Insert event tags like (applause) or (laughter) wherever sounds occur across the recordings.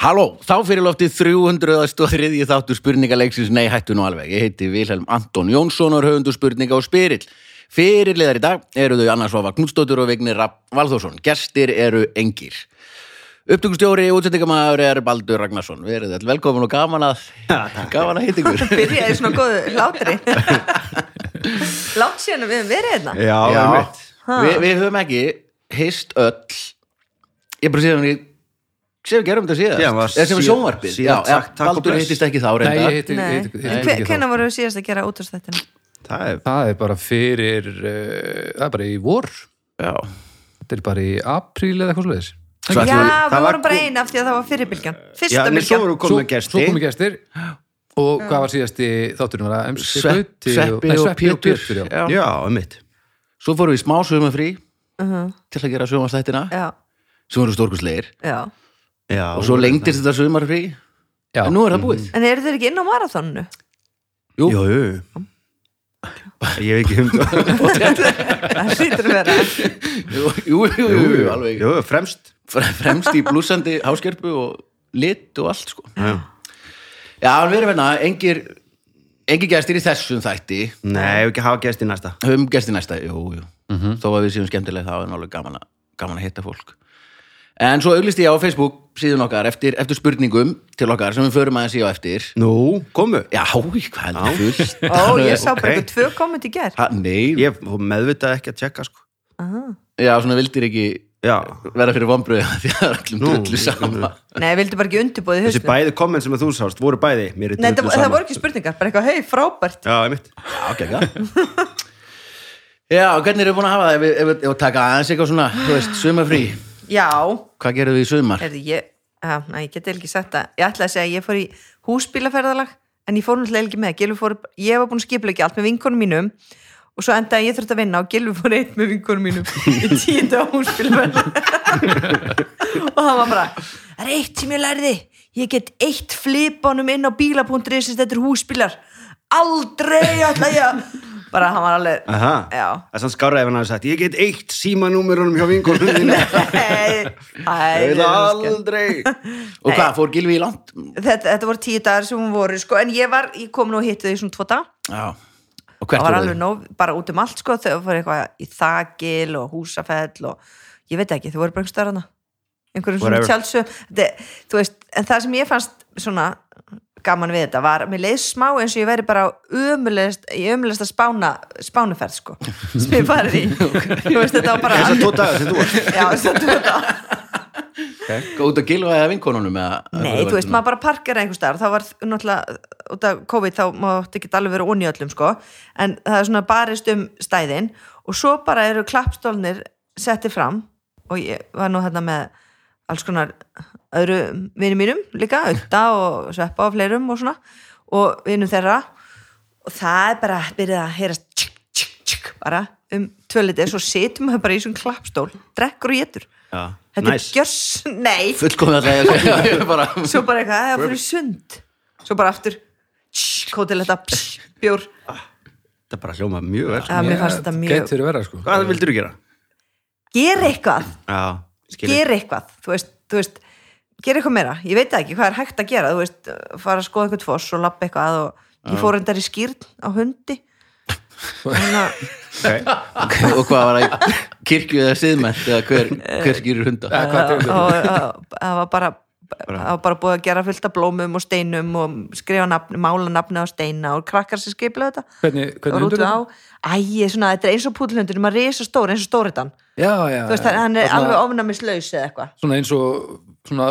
Halló, þá fyrir loftið 303. þáttur spurningaleiksins Nei, hættu nú alveg. Ég heiti Vilhelm Anton Jónsson og er höfundur spurninga og spyrill. Fyrirliðar í dag eru þau Anna Svafa Knudstóttur og Vignir Rapp Valþórsson. Gestir eru engir. Upptökustjóri og útsendingamæður er Baldur Ragnarsson. Verið all velkomin og gaman að, gaman að hitta ykkur. (laughs) byrjaði svona góðu hlátri (laughs) langt síðan að við höfum verið hérna Já, Já, einmitt. við, við höfum ekki hist öll ég bara séðan við sem við gerum þetta síðast. Síðan sem við sjónvarpið. síðan já, sagt takk og Baldur bless. hittist ekki þá hvernig voru við síðast að gera útastættina Það er Það er bara fyrir, uh, það er bara í vor, já. þetta er bara í apríl eða eitthvað. Svo já, við- við það var vorum bara eina af því að það var fyrirbylgjan. Fyrsta svo bylgjan. Svo komið gestir. Og hvað var síðasti þátturinn? Var það? MC Svepp, Gauti Sveppi og Pétur já. Já, einmitt. Svo fórum við í smá sögumafrí til að gera sögumastættina já, sem voru stórkuslegir já Já, og svo lengdist þetta sögumarfrí Já. en nú er það búið. En eru þeir ekki inn á marathónu? Jú. Jú, jú Ég hef ekki hund (laughs) það. Hlýtur að vera. Jú, jú, jú, jú, alveg. Jú, fremst. Fre- fremst í blúsandi háskerpu og lit og allt sko. Já. já, en við erum hérna, engir engir gestir í þessum þætti. Nei, ef ekki hafa gesti næsta. Höfum gesti næsta, jú, jú. Þó að við séum skemmtileg þá er alveg gaman að, gaman að hitta fólk. En svo auglist ég á Facebook síðan okkar eftir, eftir spurningum til okkar sem við förum aðeins í á eftir. Nú, komu. Já, hvað er það fullt? Ó, ég sá bara eitthvað tvö komment í ger ha, nei, Ég meðvitað ekki að tjekka sko. Já, svona vildir ekki Já, vera fyrir vombröðu því að það er allum drullu sama. nei, vildu bara ekki undirbúið þessi bæði komment sem að þú sást voru bæði Mér er Nei, það, það voru ekki spurningar, bara eitthvað, hei, frábært. Já, einmitt. Já, ok, ekki (laughs) já, hvernig eru búin að hafa það? Ef við, ef við, ef við taka aðeins eitthvað svona, þú veist, sumafrí Já, hvað gerum við í sumar? Herði, ég, að, næ, ég get ekki sagt það. Ég ætlaði að segja að ég fór í húsbílaferðalag en ég fór náttúrulega ekki með. Gylfi fór, ég var búin að skipla ekki allt með vinkonum mínum og svo endaði ég þurfti að vinna og Gylfi fór einn með vinkonum mínum í (laughs) tíunda húsbílaferðalag. (laughs) Og hann var bara það er eitt sem ég lærði? Ég get eitt flipanum inn á bíla.is þetta er húsbílar. Aldrei ætla ég að bara hann var alveg Aha, Já. það er sann skára ef hann hafi sagt Ég get eitt símanúmerunum hjá (laughs) Nei, Ég vil æ, aldrei. og hvað, fór Gilvi í langt? þetta, þetta voru tíu dagar sem hún voru sko, en ég var, ég kom nú og hitti þau svona tvo dag já, og það hvert var voru alveg þið? nóg, bara út um allt sko, þau voru eitthvað í þakil og húsafell og ég veit ekki, þau voru bara einhver stöðrana einhverjum svona tjálsum en það sem ég fannst svona gaman við þetta. Var, mér leið smá eins og ég væri bara umulegst, í umulegsta spána spánuferð sko, (laughs) sem ég farið í. Þú veist, þetta var bara Þessar tvo dagar sem þú varst. (laughs) Já, þess að þú Hvað, út að Gilva eða vinkonunum eða, Nei, þú veist, maður bara parkar einhver staðar. Þá var náttúrulega, út af COVID þá mátt ekki alveg vera onni öllum sko. En það er svona barist um stæðin og svo bara eru klappstólnir settið fram og ég var nú hérna með alls konar öðru vinum mínum líka, Ötta og Sveppa og fleirum og svona og vinum þeirra. Og það er bara byrjað að heyrast tsk, tsk, tsk, bara um tvölitið, svo situm við bara í svona klappstól drekkur og getur Já, Þetta næs. er gjörs, nei er (laughs) svo bara eitthvað, það fyrir sund. Svo bara aftur kótil þetta, pss, bjór. Það er bara hljóma mjög vel. Að mér fannst þetta mjög Gæti verið vera sko. Hvað vildur þú gera? gera eitthvað, gera eitthvað þú veist, þú veist, gera eitthvað meira. Ég veit það ekki, hvað er hægt að gera? Þú veist, fara að skoða eitthvað foss og lappa eitthvað og ég fór endar í skýrn á hundi. Þannig að okay. og hvað var það kirkju eða siðmennt eða hver, hver skýrir hunda? Og og- það var bara það var bara búið að gera fullt af blómum og steinum og skrifa nafni, mála nafni á steina og krakkar sem skipla þetta. Hvernig, og hvernig hundur á Æ, svona, þetta er eins og púðlhundur maður er svo stór, eins og stóriðan Já, já. þú veist, já. hann er Svona- alveg ofnamislaus eða eitthvað. Svona eins og, svona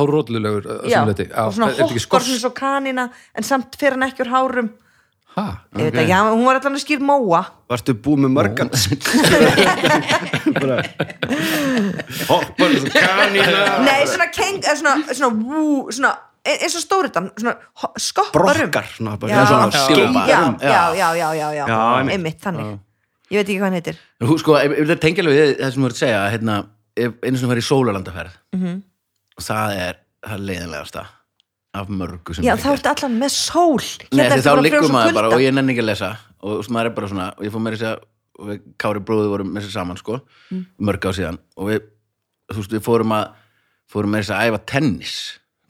hálfrótlulegur já, Já, og svona svona svo kanina en samt fyrir hann ekki úr hárum. Ég veit ekki, hann- hún var allan að skýr móa. Varstu búið með (laughs) Bara Hoppar þessu kanina nei, svona keng, eða svona, svona, wú, svona e- eins og stóriðan, svona ho- skoppar um. Brokkar svona, bara, já, svona já, skilpar já, um, já, já, já, já, já, Já, einmitt. einmitt, þannig ég veit ekki hvað hann heitir. Hú, sko, ef það tengja alveg við það sem þú ert að segja hérna, ef einu sem var í sólalandaferð Mhm. og það er það er leiðinlegasta af mörgu sem já, ég þá hef ertu allan með sól. Nei, Hérna þá frjósum maður bara og ég nenni ekki að lesa. Og veist, maður er bara svona og ég fór meira að segja og við Kári bróði vorum með sér saman sko Mm. mörg á síðan. Og við, þú veist, við fórum að fórum að segja að æfa tennis.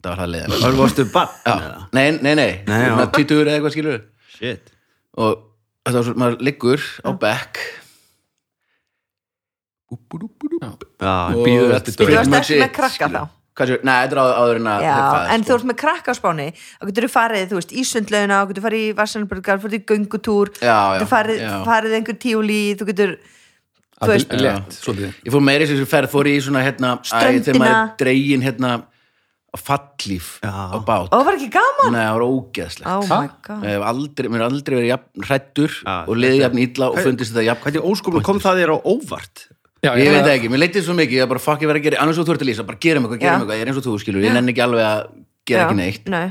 Það var það leiðin Það varstu bann Já, nei, nei, nei, Nei, já. nei Tvítugur eða eitthvað skilur Shit. Og þetta var svo, maður liggur á bekk. Bíður eftir Þú Pretty varst ekki með krakka þá? Nei, þetta er áður en að en sko. þú ert með krakka á spáni þá getur þú farið, þú veist, í sundlauna þú getur farið í Vassanburgar, þú getur í göngutúr þú farið, farið einhver tíuli, þú getur þú Ég fór meiri þessu ferð, fór í svona hérna, æ, Ströndina. Fallíf Já. á bát og það var ekki gaman? Nei, það var ógeðslegt. Oh Ég mér hef aldrei verið jafn hrættur Já, og liðið jafn illa og fundist þetta jafn Hvernig óskupin kom það þér á óvart? Já, Ég veit það það ekki, mér leitið svo mikið, ég bara fuck ég verið að gera annars þú ert að lýsa, bara gerum eitthvað, gerum Já. eitthvað ég er eins og þú skilur, ég nenni ekki alveg að gera ekki neitt. nei,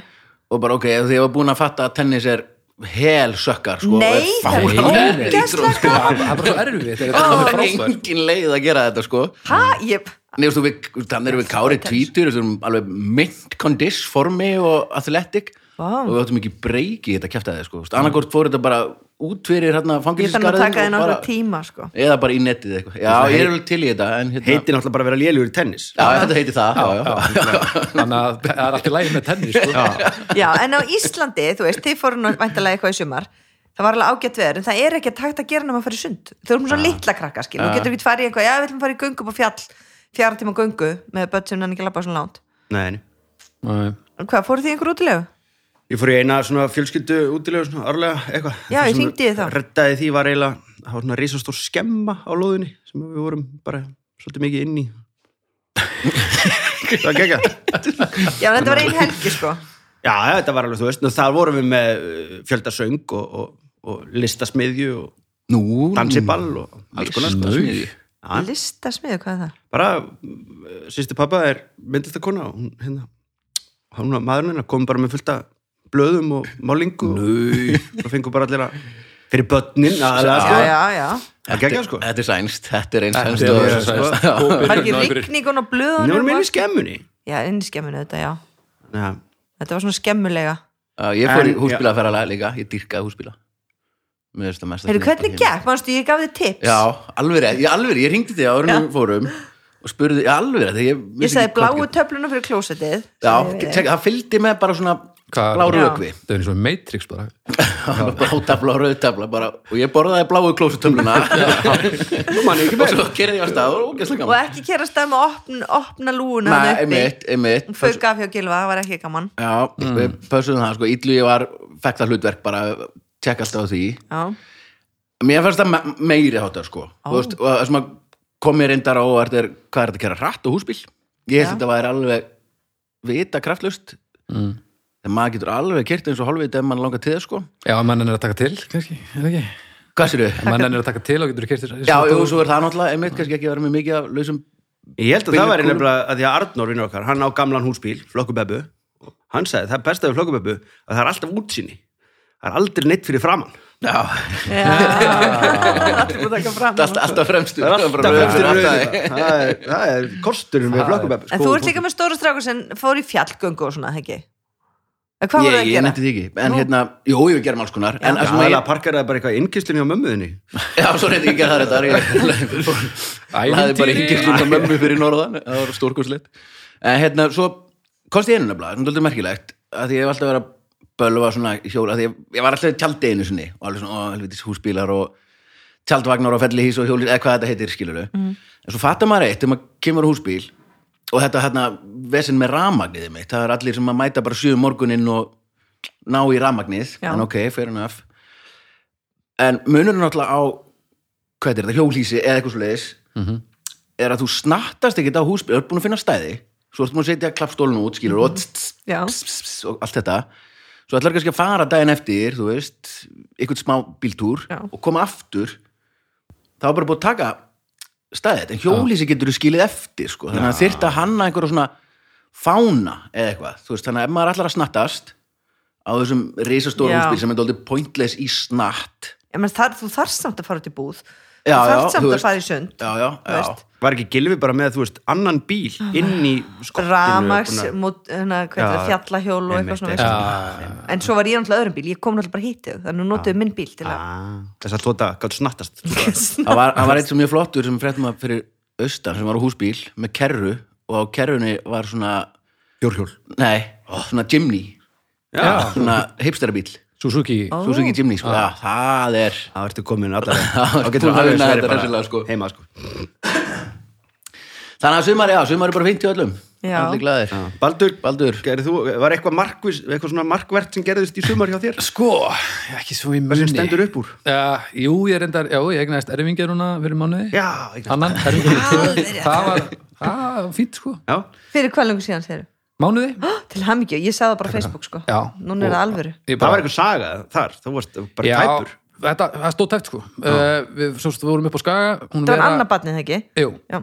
og bara ok, þegar ég var búin að fatta að tennis er hel sökkar sko, Nei, það er sko. Það er bara svo erfið þetta er það er engin leið að gera þetta sko. Hæ, ég Nei, þú veist, við- þannig erum við kári tvítur þessum alveg mint kondis formi og athletic. Vá. og við áttum ekki breyki þetta kæftæði sko, annarkort fór þetta bara út fyrir hérna ég þannig að taka þið náttúrulega tíma sko. Eða bara í netið eitthvað, já, ég er alveg til í þetta en hérna, Heitir náttúrulega bara að vera lélugur í tennis. Já, þetta heiti það já, já, Þannig að það er alltaf lægi með tennis sko. já, en á Íslandi, þú veist, þið í sumar. Það var alveg ágætt veður, en það er ekki takt að gera nema að fara í sund. Þau erum svo litla krakka, skil, þú getur ekki farið í eitthvað já, við ætlum að fara í göngu upp á fjall fjara tíma göngu með börn sem hann ekki labba svona lánt Nei, nei. Hvað, fóruð þið í einhver útilegu? Ég fór í eina svona fjölskyldu útilegu svona árlega eitthvað. Já, ég hringdi í þá. Reddaði því var eiginlega það var svona risastór skemma á lóðinni sem við vorum bara svolítið mikið inn í. (laughs) Það var gegga Já, þetta var ein helgi, sko. Já, þetta var alveg, þú veist, þar vorum við með uh, fjöldasöng og, og, og listasmiðju og dansiball og alls konar sko. smiðju. Já, Listasmiðu, hvað er það? bara, sýsti pappa er myndistakona og hún, hérna, hún var maðurinn hennar, kom bara með fullta blöðum og málingu og (laughs) og fengur bara allir að fyrir börnin aðalega, sko. Það sko. Þetta er sænst, þetta er eins Þetta sænst er og-. Já. Hópur Var ekki rigningun og Nú blöðunum? erum við í skemmunni Já, inn í skemminu þetta, já Þetta var svona skemmulega Ég fór í húsbílaferðalega líka, ég dyrkaði húsbíla Mér finnst það mest að Heyrðu, hvernig gekk? Manstu, ég gaf þið tips. Já, alveg rétt, ég alveg, ég ringdi þig áður en við fórum og spurði, já, alveg rétt ég, Ég vissi sagði ekki hvað bláu töfluna fyrir klósettið Já, sagði ég. tek- það fylgdi með bara svona Hvað- blá Já. rökvi. Það er eins og Matrix bara. (laughs) Blátafla og rauðtafla bara. Og ég borðaði bláu klósutöfluna (laughs) ég (laughs) og svo kerði ég á stað og ógeðslega Og gaman ekki kera stað með opn, opna lúuna Nei, þarna uppi. einmitt, einmitt. Hún Fauk af hjá Gilva, það var ekki gaman. Já, við pössuðum það, sko, illu ég var fekk það hlutverk bara, tjekk alltaf á því. Já, Mér fannst það me meiri hátar sko. Þú veist, og það sem að kom mér reyndar á óvart er hvað er þetta að gera rætt og húsbíl? Ég held Já. að þetta væri alveg vita kraftlust. Mm. þegar maður getur alveg kert eins og hálfvita ef mann langar til það sko. Já, mann er að taka til, kannski, er það ekki? Hvað sér Mann er að taka til og getur kert Já, jú, svo er það náttúrulega einmitt kannski ekki að vera með mikið af lausum Ég held að það væri nefnilega að því að Arnór vinnur okkar, hann á gamlan húsbíl, flokkubebbu hann sagði, það er besta við flokkubebbu að það er alltaf útsýni það er aldrei neitt fyrir framann Já, (laughs) fram alltaf, alltaf fremstu. Það er alltaf Bara fremstur (laughs) það er, það er kosturinn við flokkubebbu En þú ert líka með stóra strákur sem fór í fjallgöngu og svona, ekki? En Hvað voru Ég, að ég gera? nefndi því ekki, en Nú. hérna Jú, við gerum alls konar. En það ég það bara eitthvað innkistlun hjá mömmuðinni Já, svo reyndi ég að gera það þetta Það hefði bara ekki svona mömmu fyrir norðan. Það var stórkurslegt En hérna, svo komst ég einu nefnilega Svona dálítið merkilegt að Því ég hef alltaf verið að bölva svona hjóla Því ég, var alltaf í tjaldi einu sinni Og alveg svona, ó, helvitis húsbílar og Tjaldvagnar og fellihís og hjóli Eða hvað þetta heitir, skilur Mm. En svo fattar maður eitt, þegar maður kemur á húsbíl Og þetta hérna, vesinn með ramagniðið mitt Það er allir sem að mæta bara sjö morgunin og ná í ramagnið Já. En ok, fair enough En munurinn náttúrulega á hvað er þetta, hjólhísi eða eitthvað svo leiðis er að þú snattast ekkert á húsbíl, þú ert búin að finna stæði svo ertu búin að setja klappstólinu út, skilur og, tss, tss, Já. tss, tss, tss, og allt þetta svo ætlar kannski að fara daginn eftir þú veist, eitthvað smá bíltúr Já. og koma aftur. Þá er bara búin að taka stæðið, en hjólhísi getur þú skilið eftir sko. þannig að þyrft að hanna einhverja svona fána eða eitthvað. Þú veist, þannig að ef maður ætlar að snattast á þessum Já. húsbíl sem er dálítið pointless í snatt. Ég menn, þar, þú þarft samt að fara í búð Já, Þú þarft samt þú að fara í sund já, já, var ekki Gilvi bara með, þú veist, annan bíl inn í skottinu Ramax, það, fjallahjól og eitthvað svona. En svo var ég náttúrulega öðrum bíl, ég kom náttúrulega bara hittið Þannig að notuðu minn bíl til að Ah, þess að tóta gátt snattast. (laughs) Það var, eitt sem mjög flottur sem fréttum að fyrir austan sem var á húsbíl með kerru og á kerrunni var svona Bjórhjól nei, svona Jimny. Svona hipsterabíl Suzuki Suzuki Jimny, sko, já, það er það ertu komin allar Það þá getur að alveg vinna verið þetta bara sko. heima sko. Þannig að sumar, já, sumar er bara 50 öllum. Allir glæðir. Baldur, Baldur, gerði þú, var eitthvað markvis eitthvað svona markvert sem gerðist í sumar hjá þér? Sko, ekki svo í sem munni. stendur upp úr? Já, jú, ég reyndar, já, ég egnaðist erfingja núna fyrir mánuði. Já, eignast. Annan, erfingja Það var, það var fínt, sko. Já, Fyrir hvað lengur síðan þeir Mánuði? (gasps) Til hamingju, ég sagði það bara á Facebook sko. Já. Núna er það alvöru. Ég það var eitthvað saga þar, þú varst bara Já, tæpur. þetta, það stóð tæpt, sko. Uh, Við, svo við vorum upp á Skaga hún Það var Vera- annað barnið, ekki? Jú, Já,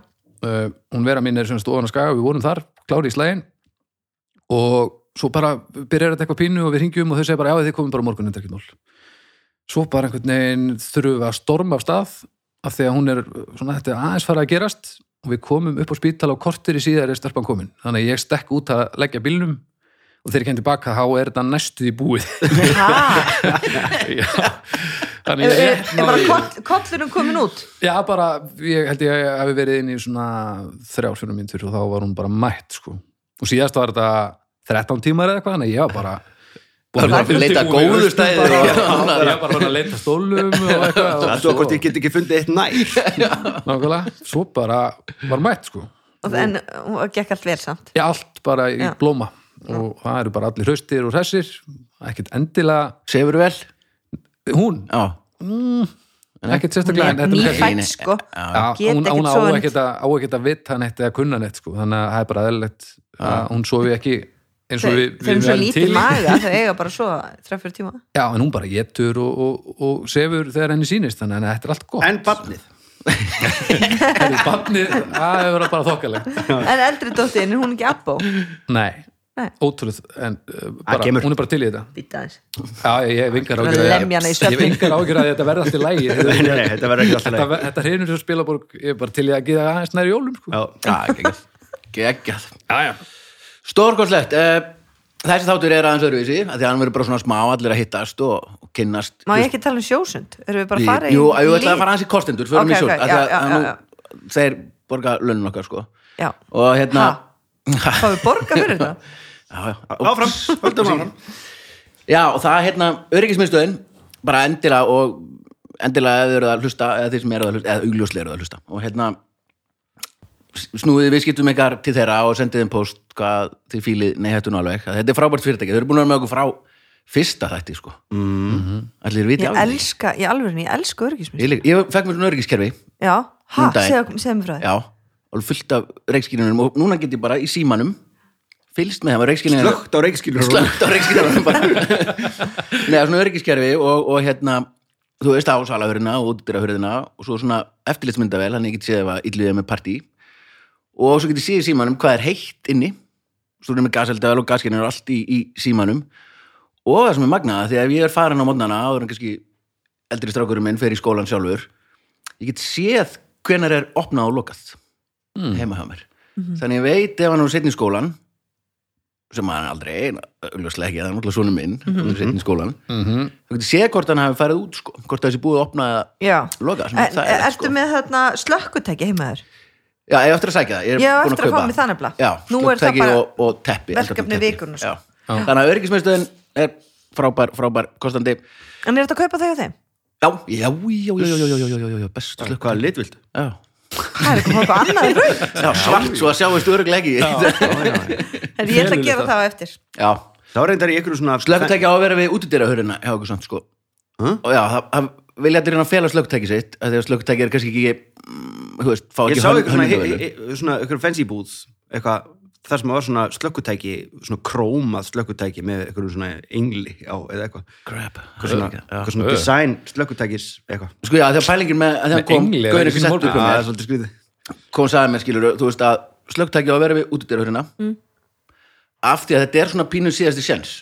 uh, hún vera mín er sem stóðan að skaga, við vorum þar, klári í slægin og svo bara byrjar þetta eitthvað pínu og við ringjum og þau segja bara já þið komum bara á morgun undir ekki nól svo bara einhvern veginn þurfum við að storma af stað af því að hún er svona þetta er aðeins fara að gerast og við komum upp á spítal og kortir í síðar er stelpan komin. Þannig að ég stekk út að leggja bílnum og þegar ég kem tilbaka þá er þetta næstuð í búið. (laughs) Þannig er, ég er, bara koll, kollurum komin út? Já, bara, ég held ég að hafi verið inn í svona þrjár fyrir mínútur og þá var hún bara mætt, sko. Og síðast var þetta 13 tímar eða eitthvað, þannig að ég var bara búin að leita góðu stæði og- ég var bara að leita stólum og eitthvað. og Það er hvort ég get ekki fundið eitt nær? (laughs) Nákvæmlega, svo bara var mætt, sko. En hún gekk allt vel samt? Já, allt bara í Já. blóma. Og það eru bara allir hraustir og hressir, ekkert endilega, sefur vel? Hún, já, ekkert Hún sérstaklega, nýfætt sko. Hún, ekkert hún á ekkert að, ekkert vita neitt eða kunna neitt sko, þannig að það er bara eðlilegt að hún sofi ekki eins og við, Þeir eru svo lítið maga (laughs) Þau eiga bara svo 3-4 tíma. Já, en hún bara getur og, og, og sefur þegar henni sýnist, þannig að þetta er allt gott. En barnið? (laughs) Barnið, það hefur verið bara þokkalegt. En eldri dóttin, er hún ekki abbó? Nei, Nei. ótrúlega en uh, bara, hún er bara til í þetta. Býta aðeins. Já, ég, ég vingar ágjör í að þetta verði allt í lægi (laughs) Nei, þetta verður ekki alltaf Þetta, leið þetta hreinur sem spilaborg, ég er bara til í að geða aðeins nær jólum sko. Já, já, geggjað stórkostlegt uh, þessi þáttur er aðeins öðruvísi af því að hann verður bara svona smá allir að hittast og, og kynnast Má ég ekki tala um sjósund? Erum við bara að fara í Jú, ég ætla líf? að fara aðeins í kostendur förum Ok, í sjóð, ok, af því já, að- já, að já, nú þeir borga lönnum okkar sko Já, og hérna hvað við borga fyrir þetta? (laughs) já, já. áfram, (laughs) höldum áfram já, og það hérna öryggismiðstöðin bara endilega og endilega eða eru að hlusta eða þeir sem eru að hlusta, eða augljóslega eru að hlusta og hérna snúið viðskiptum ykkar til þeirra og sendið þeim post hvað þið hættu nú alveg þetta er frábært fyrirtæki, þau eru búin að vera með okkur frá fyrsta þætti sko. Mm. allir viti Ég alveg elska, í alvörinni, ég elska örgismis ég, ég fekk mér svona öryggiskerfi Já, ha, Um segðu segðu mér frá því. Já, og fullt af reikskýrinum og núna get ég bara í símanum fylgst með þeim að reikskýrinum Slögt á reikskilur slögt á reikskýrinum (laughs) neða svona öryggiskerfi og, og hérna þú veist ásalahörðina og útdyrahörðina og svo svona eftirlitsmyndavel hann ég get séð að illuðið með partí og svo get ég séð í símanum hvað er heitt inni. Svo er með gaseldavel og gaskinn er allt í, í símanum. Og það sem er magnaða því að ef ég er farin á mótnana áður en kannski eldri strákurinn minn fer í skólan sjálfur ég get séð hvenær er opnað og lokað heima hjá mér. Þannig ég veit ef hann er setni í skólan sem hann er aldrei augljóslega ekki, það er náttúrulega svona minn mm -hmm. setni í skólan Mm þá get ég séð hvort hann hafi farið út sko, hvort það sé búið að opna eða Já, loka sem er en, þægilegt, ertu með þarna slökkutæki heima þér? Já, ég hef eftir að segja það. Ég hef eftir að koma með þannig blað. Já, slúttæki sko, og, og teppi. Verkefni vikun og svo. Þannig að öryggismjöstöðin er frábær, frábær kostandi. En er þetta að kaupa þau og þeim? Já, já, já, já, já, bestu slukk hvaða litvild. Já. Það er eitthvað hálpa annað rauð. (laughs) Já, svart svo að sjáist örygglegi. (laughs) En ég ætla að gera það á eftir. Já, þá reyndar ég ykkur svona... Slukktæki á að vera við útidýrahöruna, það, það vilja allir hérna að fela slökkutæki sitt af því að slökkutæki er kannski ekki mm, þú veist, fá Ég ekki sá hönn- ykkur svona, ykkur fancy booths eitthvað, þar sem var svona slökkutæki svona krómað slökkutæki með ykkur svona engli á eða eitthvað. Crap. eitthvað svona, eitthvað svona design slökkutækis eitthvað. Sko já, þegar pælingin með að þegar kom engli, gauðin ekki Já, með það er svolítið skrýði kom sagði mér skilur þú veist að slökkutæki á að vera við útidyrahöruna mm. af því að þetta er svona pínu síðasti sjens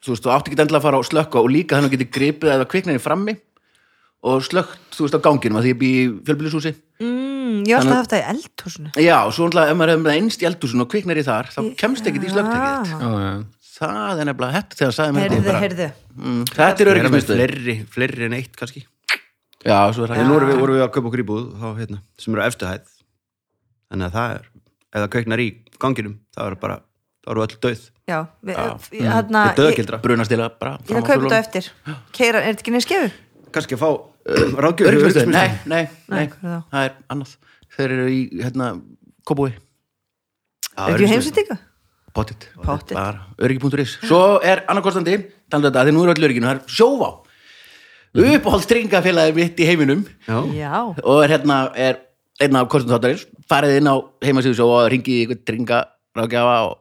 þú veist, þú átti ekki endilega að fara á slökka og líka þannig að geti gripið eða kviknaði frammi og slökkt, þú veist, á ganginum að því ég bý í fjölbýlishúsi. Mm, Ég hef alltaf haft það í eldhúsinu. Já, og svo náttúrulega ef maður hefur með það einst í eldhúsin og kviknar í þar, þá kemst ekki í slökkutækið Já. Já, já. það er nefnilega þetta þegar sagði mér bara, heyrðu. Mm, þetta er Það er með öryggismiðstöð fleiri, fleiri en eitt kannski. Já, svo er En nú vorum við, vorum við að kaupa okkur íbúð þá, hérna, sem eru á efstu hæð. Þannig að það er ef það kveiknar í ganginum þá er bara, þá eru öll döð já, við, Já. við, hérna, Þetta er ég, döðgildra brunastila bara ég að þetta eftir. Keira, er þetta ekki neins skefu? Kannski að fá uh, ráðgjöf nei, nei, nei, það? er annað. Þeir eru í, hérna, Kóbúi er ekki heimsendinga? Pottit, Pottit. bara öryggi.is Svo er annarkostandi, talað um þetta, því nú eru öll örygginu, það er sjóvá. Uppáhaldstringafélagi mitt í heiminum Já, já, og er hérna, er einn af kostum þáttarins, farið inn á heimasíðu svo og ringið í eitthvað tringa ráðgjafa og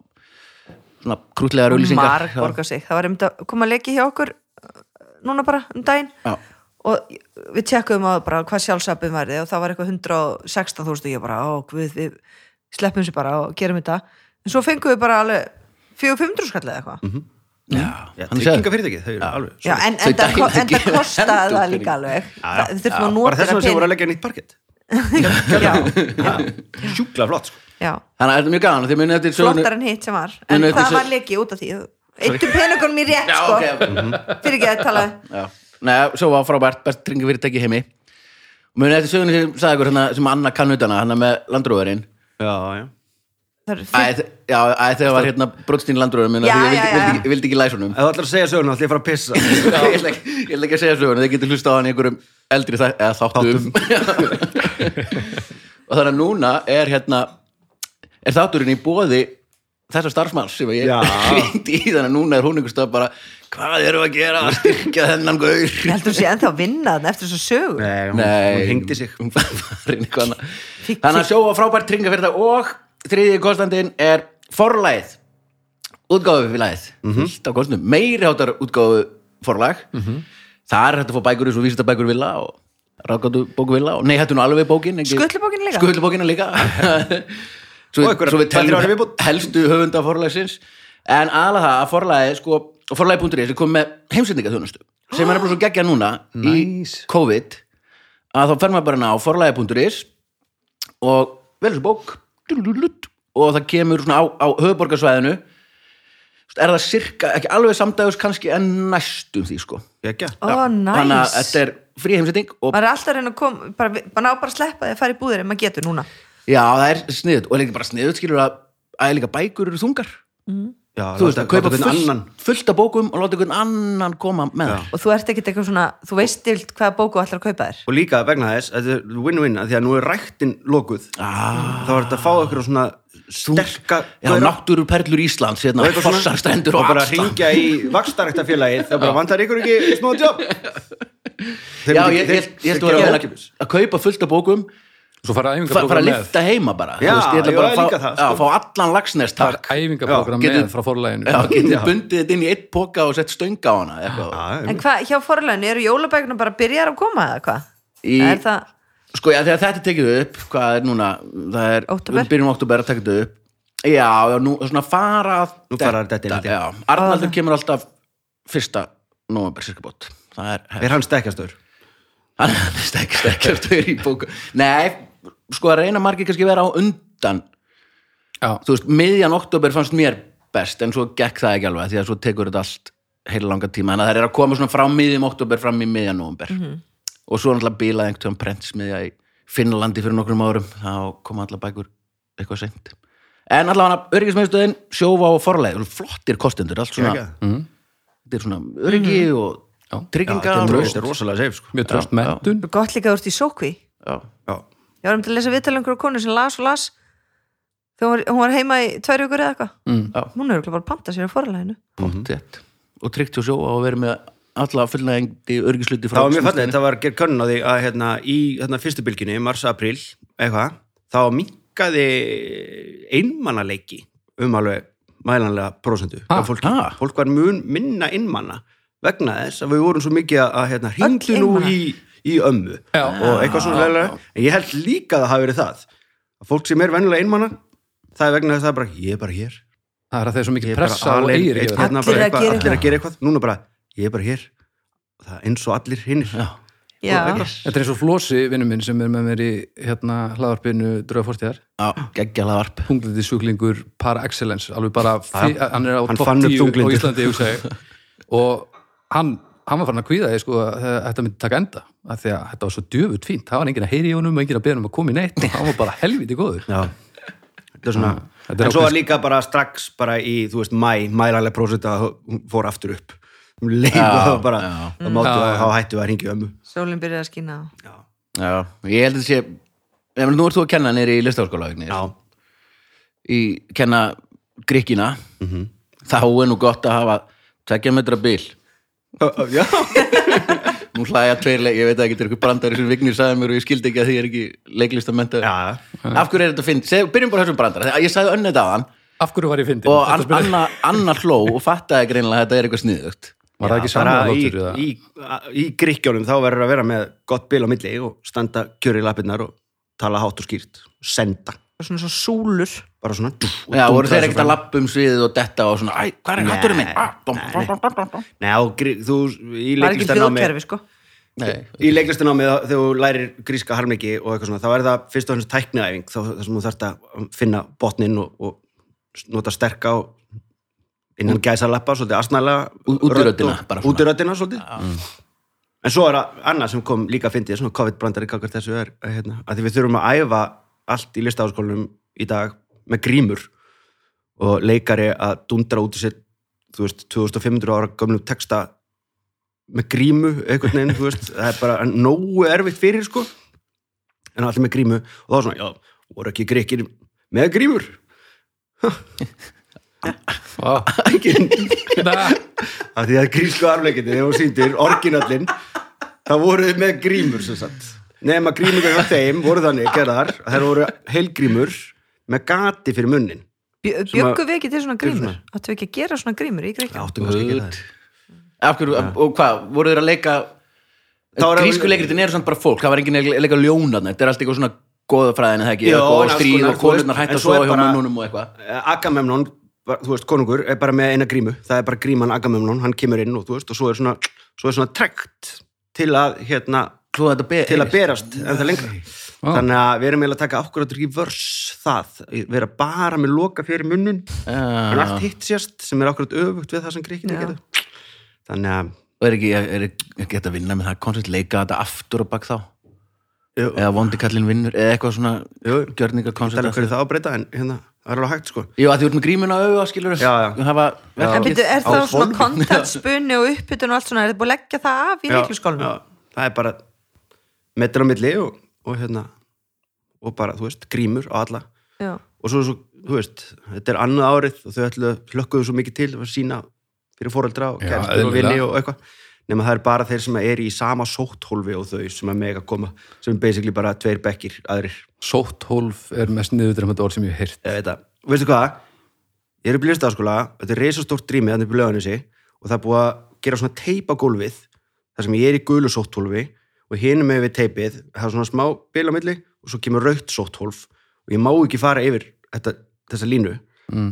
svona krútlega auðlýsingar marg borga sig. Það var einmitt að koma að leiki hjá okkur uh, núna bara um daginn. Já. Og við tjekkuðum á bara hvað sjálfsapið værið og það var eitthvað 116.000 og ég bara, ó, við, við sleppum sér bara og gerum þetta. En svo fengum við bara alveg 400-500 skall eða eitthvað. Já, Já hann sagði- tryggingafyrirtæki, þau eru alveg Já, en, Þau en, það, það kostaði það hendurpenning. líka alveg. Já, já. Það- við þurfum að bara nota þess þetta vegna sem voru að leggja nýtt parkett (laughs) já, já, sjúkla flott sko. já, Þannig að þetta er mjög sögunu flottar en hitt sem var. En það sög- var leiki út af því? Eittum peningunum í rétt Já, sko. fyrir ekki að tala Já, Nei, svo var frábært best tringafyrirtæki heimi. Og munið eftir sögunu sem sagði ykkur hérna, sem Anna kann utana, hann með landrúðurinn já, já. Það Æ, já, æ, þegar var hérna brotstinn landrúðurinn Já, ég vildi, já, já. vildi, ekki, vildi ekki læsunum ef þú ætlar að segja söguna, ætla ég að fara að pissa. (laughs) Ég ætla ekki, ég ætla ekki að segja söguna, þið getur hlusta á hann í einhverjum eldri þæ, eða þáttum. (laughs) Og þannig að núna er hérna er þátturinn í bóði þessar starfsmanns sem ég Já. (laughs) hringdi í þannig að núna er hún einhver stöð bara hvað við að gera? Að styrkja þennan gaur? Ég heldur sé ennþá að vinna þarna eftir þessu sögu. Nei, hún, hún hengdi sig. hún þannig að sjóa frábært tringa fyrir það og þriðji kostandinn er forlæð útgáfu fyrir læð á kostum, meiri hátar útgáfu forlag það er hægt að fá bækur eins og vísindabækur villa og ráðgáttu bóku villa og nei, hættu nú alveg bókin ekki- Skutlubókin líka? skutlubókina líka. (laughs) Svo, Og viðbót. helstu höfunda forlagsins. En aðalega það að forlagi sko, og forlagi.is er komið með heimsendingaþjónustu sem er nefnilega svo geggja núna Nice. í COVID að þá fer maður bara inn á forlagi.is og velur svo bók. Og það kemur svona á, á höfuborgarsvæðinu er það sirka, ekki alveg samdægus kannski en næstum því sko. Gekja. Ó, þannig að þetta er frí heimsending og maður er alltaf að reyna að koma bara, bara ná bara að sleppa því að fara í búðir en maður getur núna. Já, það er sniðut og er ekki bara sniðut skilur að að líka bækur eru þungar Já, þú veist, að kaupa fullt, annan fullt af bókum og láta einhvern annan koma með. Þér og þú ert ekkert eitthvað svona, þú veist stilt hvaða bóku ætlar að kaupa þér? Og líka vegna þess, þetta er win-win því að nú er ræktin lokuð. Ah, þá er þetta að fá eitthvað svona sterka já, náttúru perlur Íslands hérna, Og eitthvað svona- fossar strendur og og bara ringja í vakstaræktafélagið það bara vantar ykkur ekki smá jobb Þeir já, ég, held að vera að kaupa fullt af bókum Svo fara fa- fara að æfingaprógram með lifta heima bara þú Já, veist, ég já, bara að fá, líka það, já, sko. fá allan er takk Já, getur- með frá forlæginu já, Já. bundið þetta inn í eitt póka og sett stönga á hana eitthvað. Já, en hvað, hjá forleginu, eru jólabækuna bara byrjar að koma eða hvað? Er það, sko, já, þegar þetta er tekið upp hvað er núna, það er Óktóber? við byrjum oktober að tekið þetta upp já, já, nú svona fara að Nú fara að detta inn í þetta. já, Arnaldur kemur alltaf fyrsta november cirka bót það er, er hann stekkastur (laughs) hann er stekk, stekkjastur í bóku nei, sko að reyna margir kannski vera á undan. Já, þú veist, miðjan oktober fannst mér best en svo gekk það ekki alveg því að svo tekur þetta allt heila langa tíma. Að það er að koma svona frá miðjum oktober fram í miðjan november og svo náttúrulega bílaði einhvern veginn prentsmiðja í Finnlandi fyrir nokkrum árum. Þá koma allar bækur eitthvað seint. En allavega öryggismiðstöðin sjófa og forleið, flottir kostendur allt svona, Geggjað. þetta er svona öryggi og Já. tryggingar þetta og, er rosalega safe sko. mjög tröst mentun gott líka úr í sókví. Já, já, ég var um til að lesa viðtalengur á konu sem las og las. Þegar hún var, hún var heima í tvær vikur eða eitthvað. Mm. já, hún er örugglega bara að panta sér á forleginu pottet og tryggt hjá sjófa og verið með alla fullnægindi öryggisluti það var mjög fallið, það var gerð könnun á því að hérna, í hérna, fyrstu bylginni, mars, april eitthvað, þá minkaði einmannaleiki um alveg mælanlega ah, fólk, fólk var mun minna einmanna vegna þess að við vorum svo mikið að hérna, hringdu nú í, í ömmu. Já. og eitthvað svona leðilega en ég held líka að það hafi verið það. Að fólk sem er venjulega einmanna það er vegna þess að það er bara, ég er bara hér. Það er að þeir svo ég mikið er pressa og eigir það. hérna, Allir allir að gera eitthvað. Núna bara, ég er bara hér. Það er eins og allir hinnir Þetta er eins og Flósi, vinnu minn, sem er með mér í hérna hlaðarpinu já, geggjala varp þunglindi sjúklingur par excellence alveg bara, fí, hann er á hann topp fann upp 10 á. Íslandi (laughs) og hann, hann var farin að kvíða því sko, að þetta myndi taka enda af því að þetta var svo djöfut fínt, það var enginn að heyri í honum og enginn að beða um að koma í neitt og hann var bara helviti góður. Já, þetta er svona, þetta er en svo var líka bara strax bara í, þú veist, mæ, mælanlega prósenta hún fór aftur upp. Um leið og Já, það var bara, það máttu að þá hættu að ringja ömmu. Sólinn byrjaði að skína já, Já, ég held að sé Ef nú ert þú að kenna nýri í listaháskóla í kenna gríkina þá er nú gott að hafa tvekja metra bil já. (laughs) nú hlæja tveir leik, ég veit að ekki, þetta er eitthvað brandari sem Vignir sagði mér og ég skildi ekki að því ég er ekki leiklistamenta já. af hverju er þetta finn, Seg, byrjum bara þessum brandara Þegar ég sagði önnið á hann Af hverju var ég fyndin? og an, Anna, Anna hló og fattaði greinilega að þetta er eitthvað sniðugt Var það ekki Já, saman bara í, hlátur eða? í, í gríkjónum þá verður að vera með gott bil á milli og standa kjöri í lappirnar og tala hátt og skýrt senda, svona svo súlur. Bara svona Já, voru þeir ekkert að lappa um sviðið og detta og svona, æ, hvað er Nei, hatturinn minn? Ah, dum, nei, dum, dum, dum, dum, dum. Nei, og grí, þú í var ekki leiklistanámi hljóðkerfi sko. Nei, í leiklistanámi þegar þú lærir gríska harmleiki og eitthvað svona, þá er það fyrst og hans tækniæfing þá þar sem þú þarft að finna botnin og, og nota sterka og innan gæsa lappa svolítið asnælega Ú- út í röddina, bara svona. út í röddina svolítið. En svo er það annað sem kom líka að fyndið svona COVID-brandari kakar þessu er að, hérna, að því við þurfum að æfa allt í listaháskólanum í dag með grímur og leikari að dundra út í sér þú veist, 2500 ára gömlum texta með grímu einhvern veginn, þú veist, það er bara nógu erfitt fyrir sko. En allir með grímu og þá er svona, já, voru ekki greikir með grímur? Vá. ekki. Nei. að því að grísku arfleikindi þegar hún sýndir orginallin þá voru þið með grímur sem sagt nema grímur hjá þeim voru þannig gerðar að þær voru heilgrímur með gati fyrir munnin. Bjöggu við ekki til svona grímur? áttu við ekki að gera svona grímur í Gríkjum áttum kannski ekki það. Af hverju, og hvað, voru þeir að leika Það var- grísku leikritin eru samt bara fólk, það var enginn að leika ljónarna þetta er allt eitthvað svona goðafræðin eða ekki, og stríð og konurnar en að svo hjá munnunum og eitthvað. Agamemnon, bara, þú veist, konungur er bara með eina grímu, það er bara gríman Agamemnon hann kemur inn og þú veist, og svo er svona svo er svona trekt til að hérna, Þetta be til að berast en það lengra. Vá. þannig að við erum eiginlega að taka ákvörður í vörs það, vera bara með loka fyrir munnun en Já. allt hitt sérst sem er ákvörður öfugt við það sem gríkinni Já. gerðu. Þannig að og er ekki, er ekki hægt að vinna með það koncept leika þetta aftur og bak þá? Jú, eða vondi kallinn vinnur, eða eitthvað svona jú, gjörninga tala koncept um hverju það að breyta en hérna, það er alveg hægt sko. Jú, að þú ert með grímuna auða, skilur Já, já. hafa en byrju, er á það svona hvolfi. kontent spunni og uppbytun og allt svona, er þið búið að leggja það af í Já, leikliskólinu? já, það er bara metra á milli og, og hérna og bara, þú veist, grímur á alla. Já. og svo, svo, þú veist, þetta er annað árið og þau ætlu hlökkuðu svo mikið til að sína fyrir foreldra og kærstur og vini og eitthvað. Nema það er bara þeir sem er í sama sótthólfi og þau sem er mega koma sem er basically bara tveir bekkir aðrir. Sótthólf er mest niðurdrefandi orð sem ég hef heyrt. Ég veit það, og veistu hvað? Ég er upp í listaháskóla, þetta er reisastórt drými þannig upp í löganissi og það er búið að gera svona teip á gólfið þar sem ég er í gulu sótthólfi og hinum með við teipið, það er svona smá bil á milli og svo kemur rautt sótthólf. Og ég má ekki fara yfir þetta, þessa línu. Mm.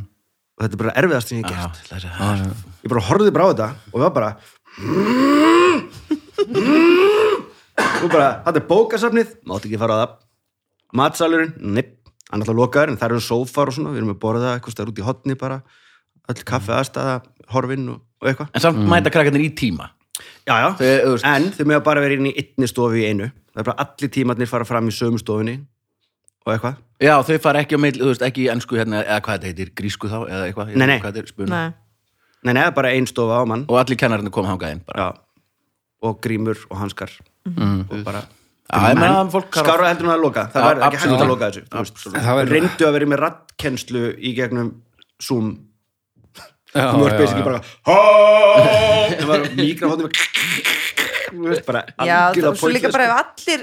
og þetta er bara erfiðast sem ég hef gert. Það er ah, það. ja. ég bara horfði bara á þetta og var bara og bara, þetta er bókasafnið mátti ekki fara á það. Matsalurinn, nipp, hann er alltaf lokaður en það eru sófar og svona, við erum að borða eitthvað stær út í hotni bara, öll kaffi aðstæða horfinn og, og eitthvað. En samt mæta krakkarnir í tíma já, já, veist- en þau með bara vera inn í einni stofu í einu, það er bara allir tímarnir fara fram í sömu stofunni. Og eitthvað. Já, þau fara ekki á meil, þú veist, ekki í ennsku hérna, eða hvað þetta heitir, grísku þá, eða eitthvað Nei, nei. hvað þetta er, spuna. Nei. nei, nei, bara ein stofa á mann. Og allir kennarinn koma hangað inn bara. já, og grímur og hanskar. Og bara Já, ég meina að fólk skára heldur en að loka, það var ekki hægt að loka þessu reyndu að vera með rattkennslu í gegnum Zoom þú já. basically bara það var mikrofónum bara Já, algjörlega þú- svo líka bara ef allir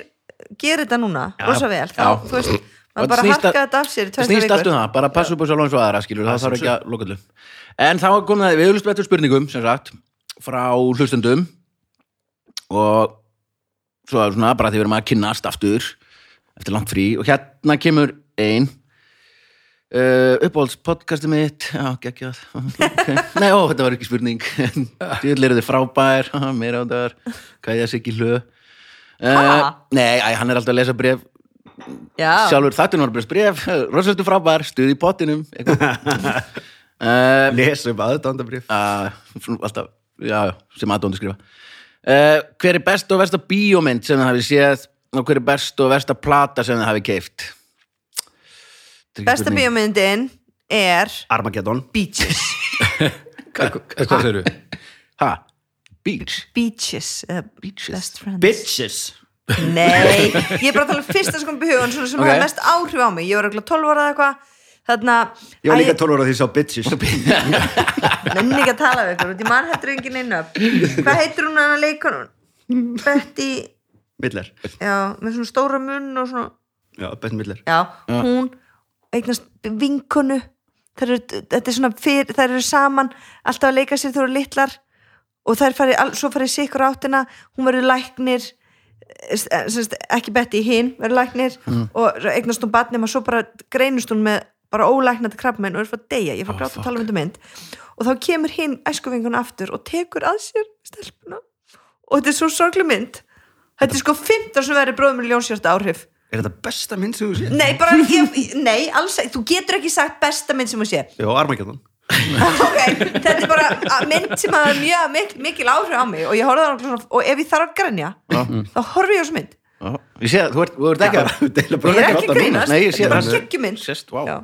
gerir þetta núna, rosa vel þá, þú veist, Og maður bara harka þetta af sér í Það snýst allt vikur. um það, bara passa upp á sjálf eins og aðra, skilur, það þarf ekki að loka allir. En þá kom það, við höfum sprettur spurningum, sem sagt, frá hlustendum og svo er svona bara því við erum að kynnast aftur eftir langt frí og hérna kemur ein uh, uppáhalds podcasti mitt. Já, geggjað. Okay. nei, ó, þetta var ekki spurning. (laughs) Djúðl eru þið frábær, meira á það hvað ég að segja hlö uh, nei, æ, hann er alltaf að lesa bref Já, sjálfur þáttur Norbreyðs bref rosalstu frábær, stuð í pottinum uh, (laughs) lesa upp aðdándabrif uh, alltaf, já, sem aðdóndi skrifa. Hver er best og versta bíómynd sem það hafi séð og hver er best og versta plata sem það hafi keift besta bíómyndin er Armageddon. Beaches. (laughs) Hvað hvað segirðu? Ha? Beach. Beaches, Beaches. Best Friends. Bitches. Nei, (laughs) ég er bara að tala um fyrsta sko hugun svona sem Ok. okay. mest áhrif á mig. Ég var ekki 12 ára eða eitthvað. Þarna Ég var líka Æ, 12 ára því ég sá Bitches. (laughs) Nenni ekki að tala við ykkur út í mann hættur engin inn upp. Hvað heitir hún að leikunum Betty, Miller já, með svona stóra munn og svona, Já, Bett Miller já, hún eignast vinkonu. Þær eru, þetta er svona fyrir, þær eru saman alltaf að leika sér þú eru litlar. Og þær fari, all- svo farið sikur áttina hún verður læknir eh, semst, ekki Betty hinn verður læknir og eignast hún batnum og svo bara greinust hún með bara ólæknandi krabbmenn og er fyrir að deyja, ég fór grátt að tala um þetta mynd. Og þá kemur hinn æskuvingun aftur og tekur að sér stelpuna. Og þetta er svo sorglu mynd. Þetta er sko 15 sem verður bróðum með ljónsjörta áhrif Er þetta besta mynd sem þú sé? nei, bara, ég, nei, alls þú getur ekki sagt besta mynd sem þú sé Já, Armageddon. (laughs) Ok, þetta er bara mynd sem hafa mjög mikil, mikil áhrif á mig og ég horfði á hana og ef ég þarf að grænja þá horfi ég á þessu mynd. Já, Ég sé að þú ert, ekki að Deila ég er ekki grínast, þetta er bara það. geggjumynd. Sest, vá. Já.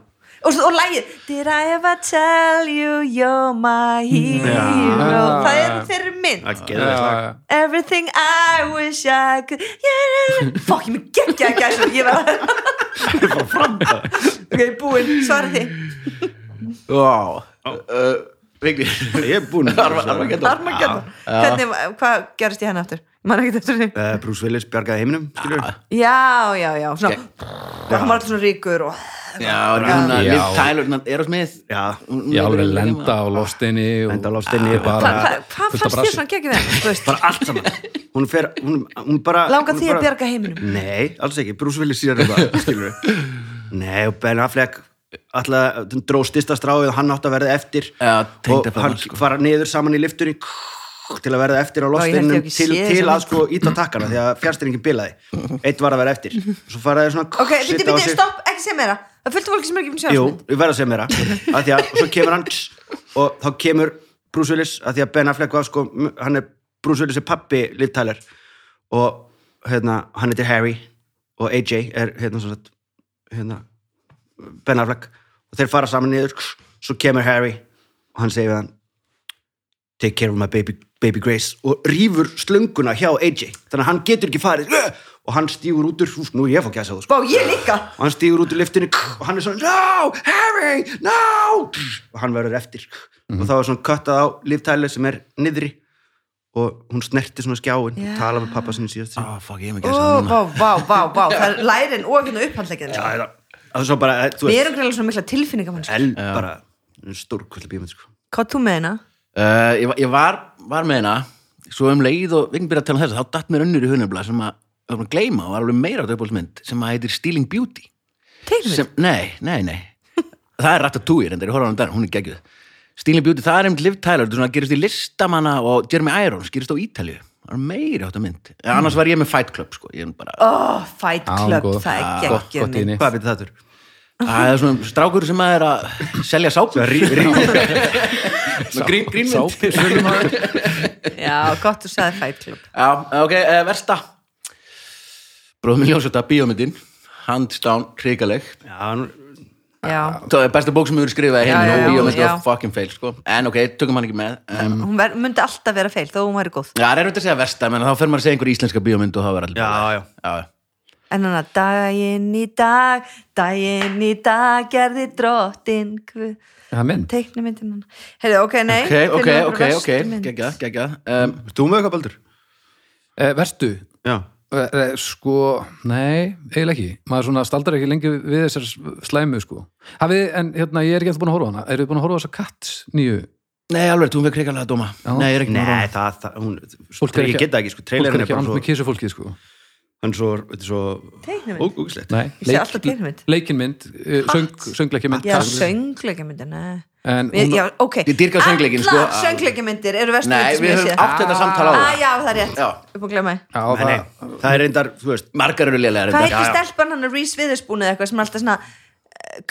Og, og lægið Did I ever tell you you're my hero? Já. það er þeirri mynd. Lag. Everything I wish I could yeah. Fokk, ég mig geggja Ég var Ok, búinn, svarið þið. Vá Uh, (laughs) Ég er búinn. Arma- Armageddon. Armageddon. Hvernig, hvað gerist ég henni aftur? Eh, Bruce Willis bjargaði heiminum skilur Já, já, já svona, og hann var alltaf svona ríkur og Já. Liv Tyler, er á smið Já, alveg lenda á lostinni og- Lenda á hva, hvað fannst þér svona? Þú veist, bara allt saman. Hún fer, hún, hún bara Langar hún því að bjarga heiminum? Nei, alls ekki, Bruce Willis skilur Nei, og Ben Affleck alltaf dró stista stráið og hann átt að verða eftir. Já, og hann sko. fara niður saman í liftunni til að verða eftir á ekki til, til að sko íta takkana því að fjárstyrningin bilaði. Eitt var að vera eftir. Svo fara þeir svona Ok, byrju, sig. stopp, ekki segja meira. Það er fullt af fólki sem er ekki búin að sjá Jú, við verðum að segja meira. Að því að og svo kemur hann og þá kemur Bruce Willis að því að Ben Affleck var sko, hann er Bruce Willis er pappi Liv Tyler. Og hérna, hann heitir Harry og AJ er hérna svo sagt hérna, Ben Affleck. Og þeir fara saman niður svo kemur Harry og hann segir við hann take care of my baby, baby Grace og rýfur slönguna hjá AJ þannig að hann getur ekki farið "Ugh!" og hann stígur út úr, nú er ég að fá gæsa þú. Sko Bá, ég líka. Og hann stígur út úr liftinu og hann er svona, no, Harry, no! Og hann verður eftir. Og þá er svona köttað á líftæli sem er niðri og hún snerti svona skjáin Já. og tala með pappa sinni síðast Á, fuck, ég er með Ó, gæsa núna. vá, vá, vá, Það er lærin og upphandleikinn Já, það er svo bara, eh, þú Við erum greiðlega svona mikla tilfinningamann el, bara stórkvöldi bíómynd sko. Hvað þú með hérna? Uh, ég, var- ég var, var með hana svo um leið og við byrja að tala um þess þá datt mér önnur í hunabla sem að að gleyma og var alveg meira á döpbólsmynd sem að heitir Stealing Beauty sem, nei, nei, nei (laughs) það er Ratatouille, en það er horfðan der, hún er geggjuð Stealing Beauty, það er einmitt Liv Tyler þetta er svona að gerist í listamanna og Jeremy Irons gerist á Ítalju, það er meiri átt að mynd en annars var ég með Fight Club sko. ég er bara, Ó, Fight Club, góð. það er henni. hvað byrði það þurr? Það er svona strákur sem að er að selja sápur. (laughs) Grín, grínmynd. Sápu, sölumaður. Já, gott þú sagði Fight Club. Já, ok, uh, versta. Bróðum Ljónsöta, bíómyndin Hands down, hrikaleg. Já, nú, Já, Það er besta bók sem við erum skrifað já, bíómynd var fucking fail sko. En ok, tökum hann ekki með um, hún ver, myndi alltaf vera feil þó hún væri góð. Já, það er auðvitað að segja versta menn þá fer maður að segja einhver íslenska bíómynd og það var allir já, já já. En hann að daginn í dag daginn í dag gerði drottin Guð. Það er mynd teiknumyndin hann Heyrðu, ok, nei Ok, ok, ok, ok. Geggjað, geggjað. Um, Þú með eitthvað baldur? eh, Verstu? Já, Eh, eh, Sko, nei, eiginlega ekki. Maður svona staldar ekki lengi við þessar slæmu sko. Hafið, en hérna, ég er ekki eftir búin að horfa á hana. Eru þið búin að horfa á þessa katt nýju? Nei, alveg, þú fekk hrikalega dóma. Já. Nei, ég er ekki nei, það, það hún, Fólk er ég ekki- get það ekki, sko, hann er svo, þetta er svo Nei, Ég sé alltaf teiknimynd. leikinmynd, uh, söng, söngleikjamynd Já, söngleikjamyndir, nei En Við, hún, já, ok. Ég dýrka söngleikinn, sko. Allar söngleikjamyndir eru vestu Nei, við höfum átt þetta samtal á Ah, já, það er rétt, upp að glemma já, Nei, nei, það, það er reyndar, þú veist Margar eru lélegar Hvað reyndar. heitir Já, já. stelpan hann að Reese Witherspoon eða eitthvað sem er alltaf svona eh,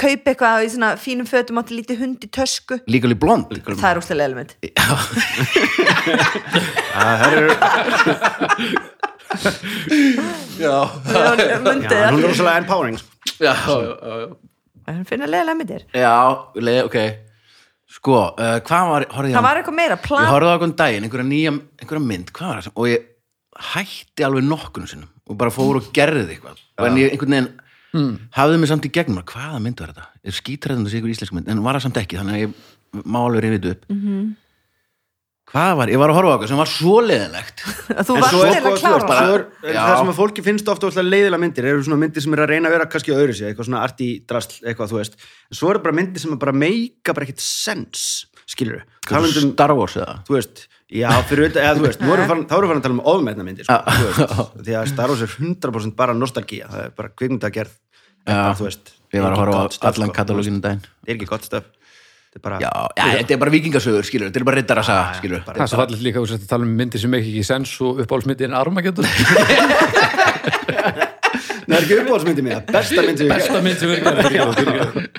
kaupa eitthvað í svona fínum fötum átti lítið hund í tösku. Legally Blonde Það er úrslega element (laughs) (laughs) það er, (laughs) (laughs) Já, hún er rosalega empowering sko. já, já, já, hann finna leðilega myndir. Já, leið, ok. Sko, uh, hvað var, horfði ég það á var eitthvað meira Ég plan horfði á einhvern daginn, einhverja nýja einhverja mynd, hvað var það sem og ég hætti alveg nokkunum sinnum og bara fór og gerði eitthvað. Og en ég einhvern veginn hafði mig samt í gegnum hvaða mynd var þetta? Ég skítræðum þessi ykkur íslensk mynd en var það samt ekki, þannig að ég má alveg þetta upp. Mhm. Hvað var, ég var að horfa á eitthvað sem var svo leðilegt (laughs) þú En varst þú klára veist, það er- sem að fólki finnst ofta leiðilega myndir eru svona myndir sem er að reyna að vera kannski öðru sig, eitthvað svona arti drasl, eitthvað þú veist. En svo eru bara myndir sem er bara meika bara ekkit sens, skilur talandum, Star Wars eða? Þú veist já, fyrir auðvitað, eða þú veist, við farin- þá erum við farin að tala um ofmetna myndir, sko, veist. Því að Star Wars er 100% bara nostalgía það er bara kvikmyndagerð bara, Ég var að horfa á allan sko, katalóginu daginn bara, Já, já, þetta er bara vikingasögur, skilur, þetta er bara rittara saga, skilur bara- Það er svo fallið líka að tala um myndir sem ekki ekki sens og uppáhaldsmyndir en Armageddon. Það er ekki uppáhaldsmyndi mína, besta mynd sem ég Besta mynd sem við erum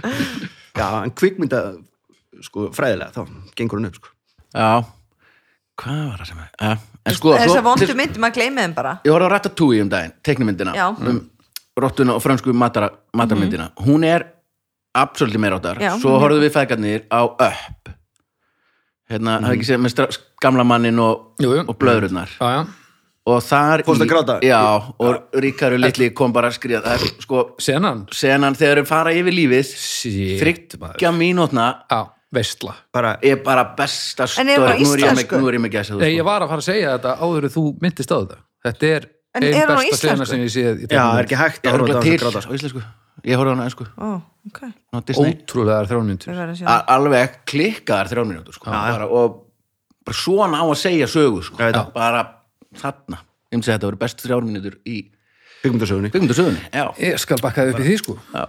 já, en kvikmynda sko, fræðilega, þá gengur hún upp sko. Já, hvað var það sem er ja. En sko, þess að vondu myndum að gleyma þeim bara. Ég horfði á Ratatouille um daginn, teiknumyndina Já. um rottuna og fransku matara, matarmyndina. Hún er absolutt meira áttar. Já, svo horfðum við feðgarnir á Up hérna, mm. hafði ekki séð með gamla mannin og, Jú, jú. og blöðrurnar? Já, já, og þar Fórstu að gráta? já, og Ríkaru litli kom bara að skriða það er sko, senan? Senan þegar þeir fara yfir lífið þryggja mínútna Já, veistla. Bara, er bara besta það á nú er ég með, ég gæsa Nei, ég var að fara að segja þetta áður en þú myndist á þetta. Þetta er En ein hún á besta sena sem ég séð já, teiknumynd. er ekki hægt ég að horfa á þetta til. að gráta á íslensku ég horfði á hana sko, ó, ok, á Disney. Ótrúlegar þrjónmyndur alveg klikkaðar þrjá mínútur sko. bara, og bara svona á að segja sögu sko. Já, ég veit. bara þarna. Ég myndi segja að þetta voru bestu þrjá mínútur í já. Ég skal bakkaði upp í því sko. Já.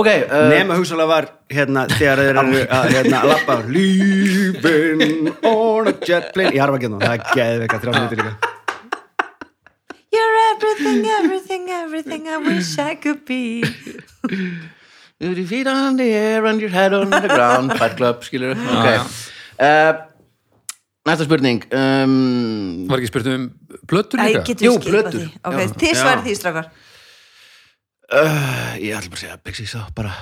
ok, uh, nema hugsalega var hérna þegar þeir eru (laughs) að hérna, lappa Leaving on a jet plane. Í Armageddon, það er geðveika þrjá mínútur líka You're everything, everything, everything I wish I could be. With your feet on the air and your head on the ground. Fight Club, skilur ok. Já. uh, næsta spurning um, Var ekki spurt um plötur Æ, líka? getur Jú, við skipað plötur. því? Ok, þið Já. svarið því strákar. Uh, ég ætla bara að segja Pixies þá bara.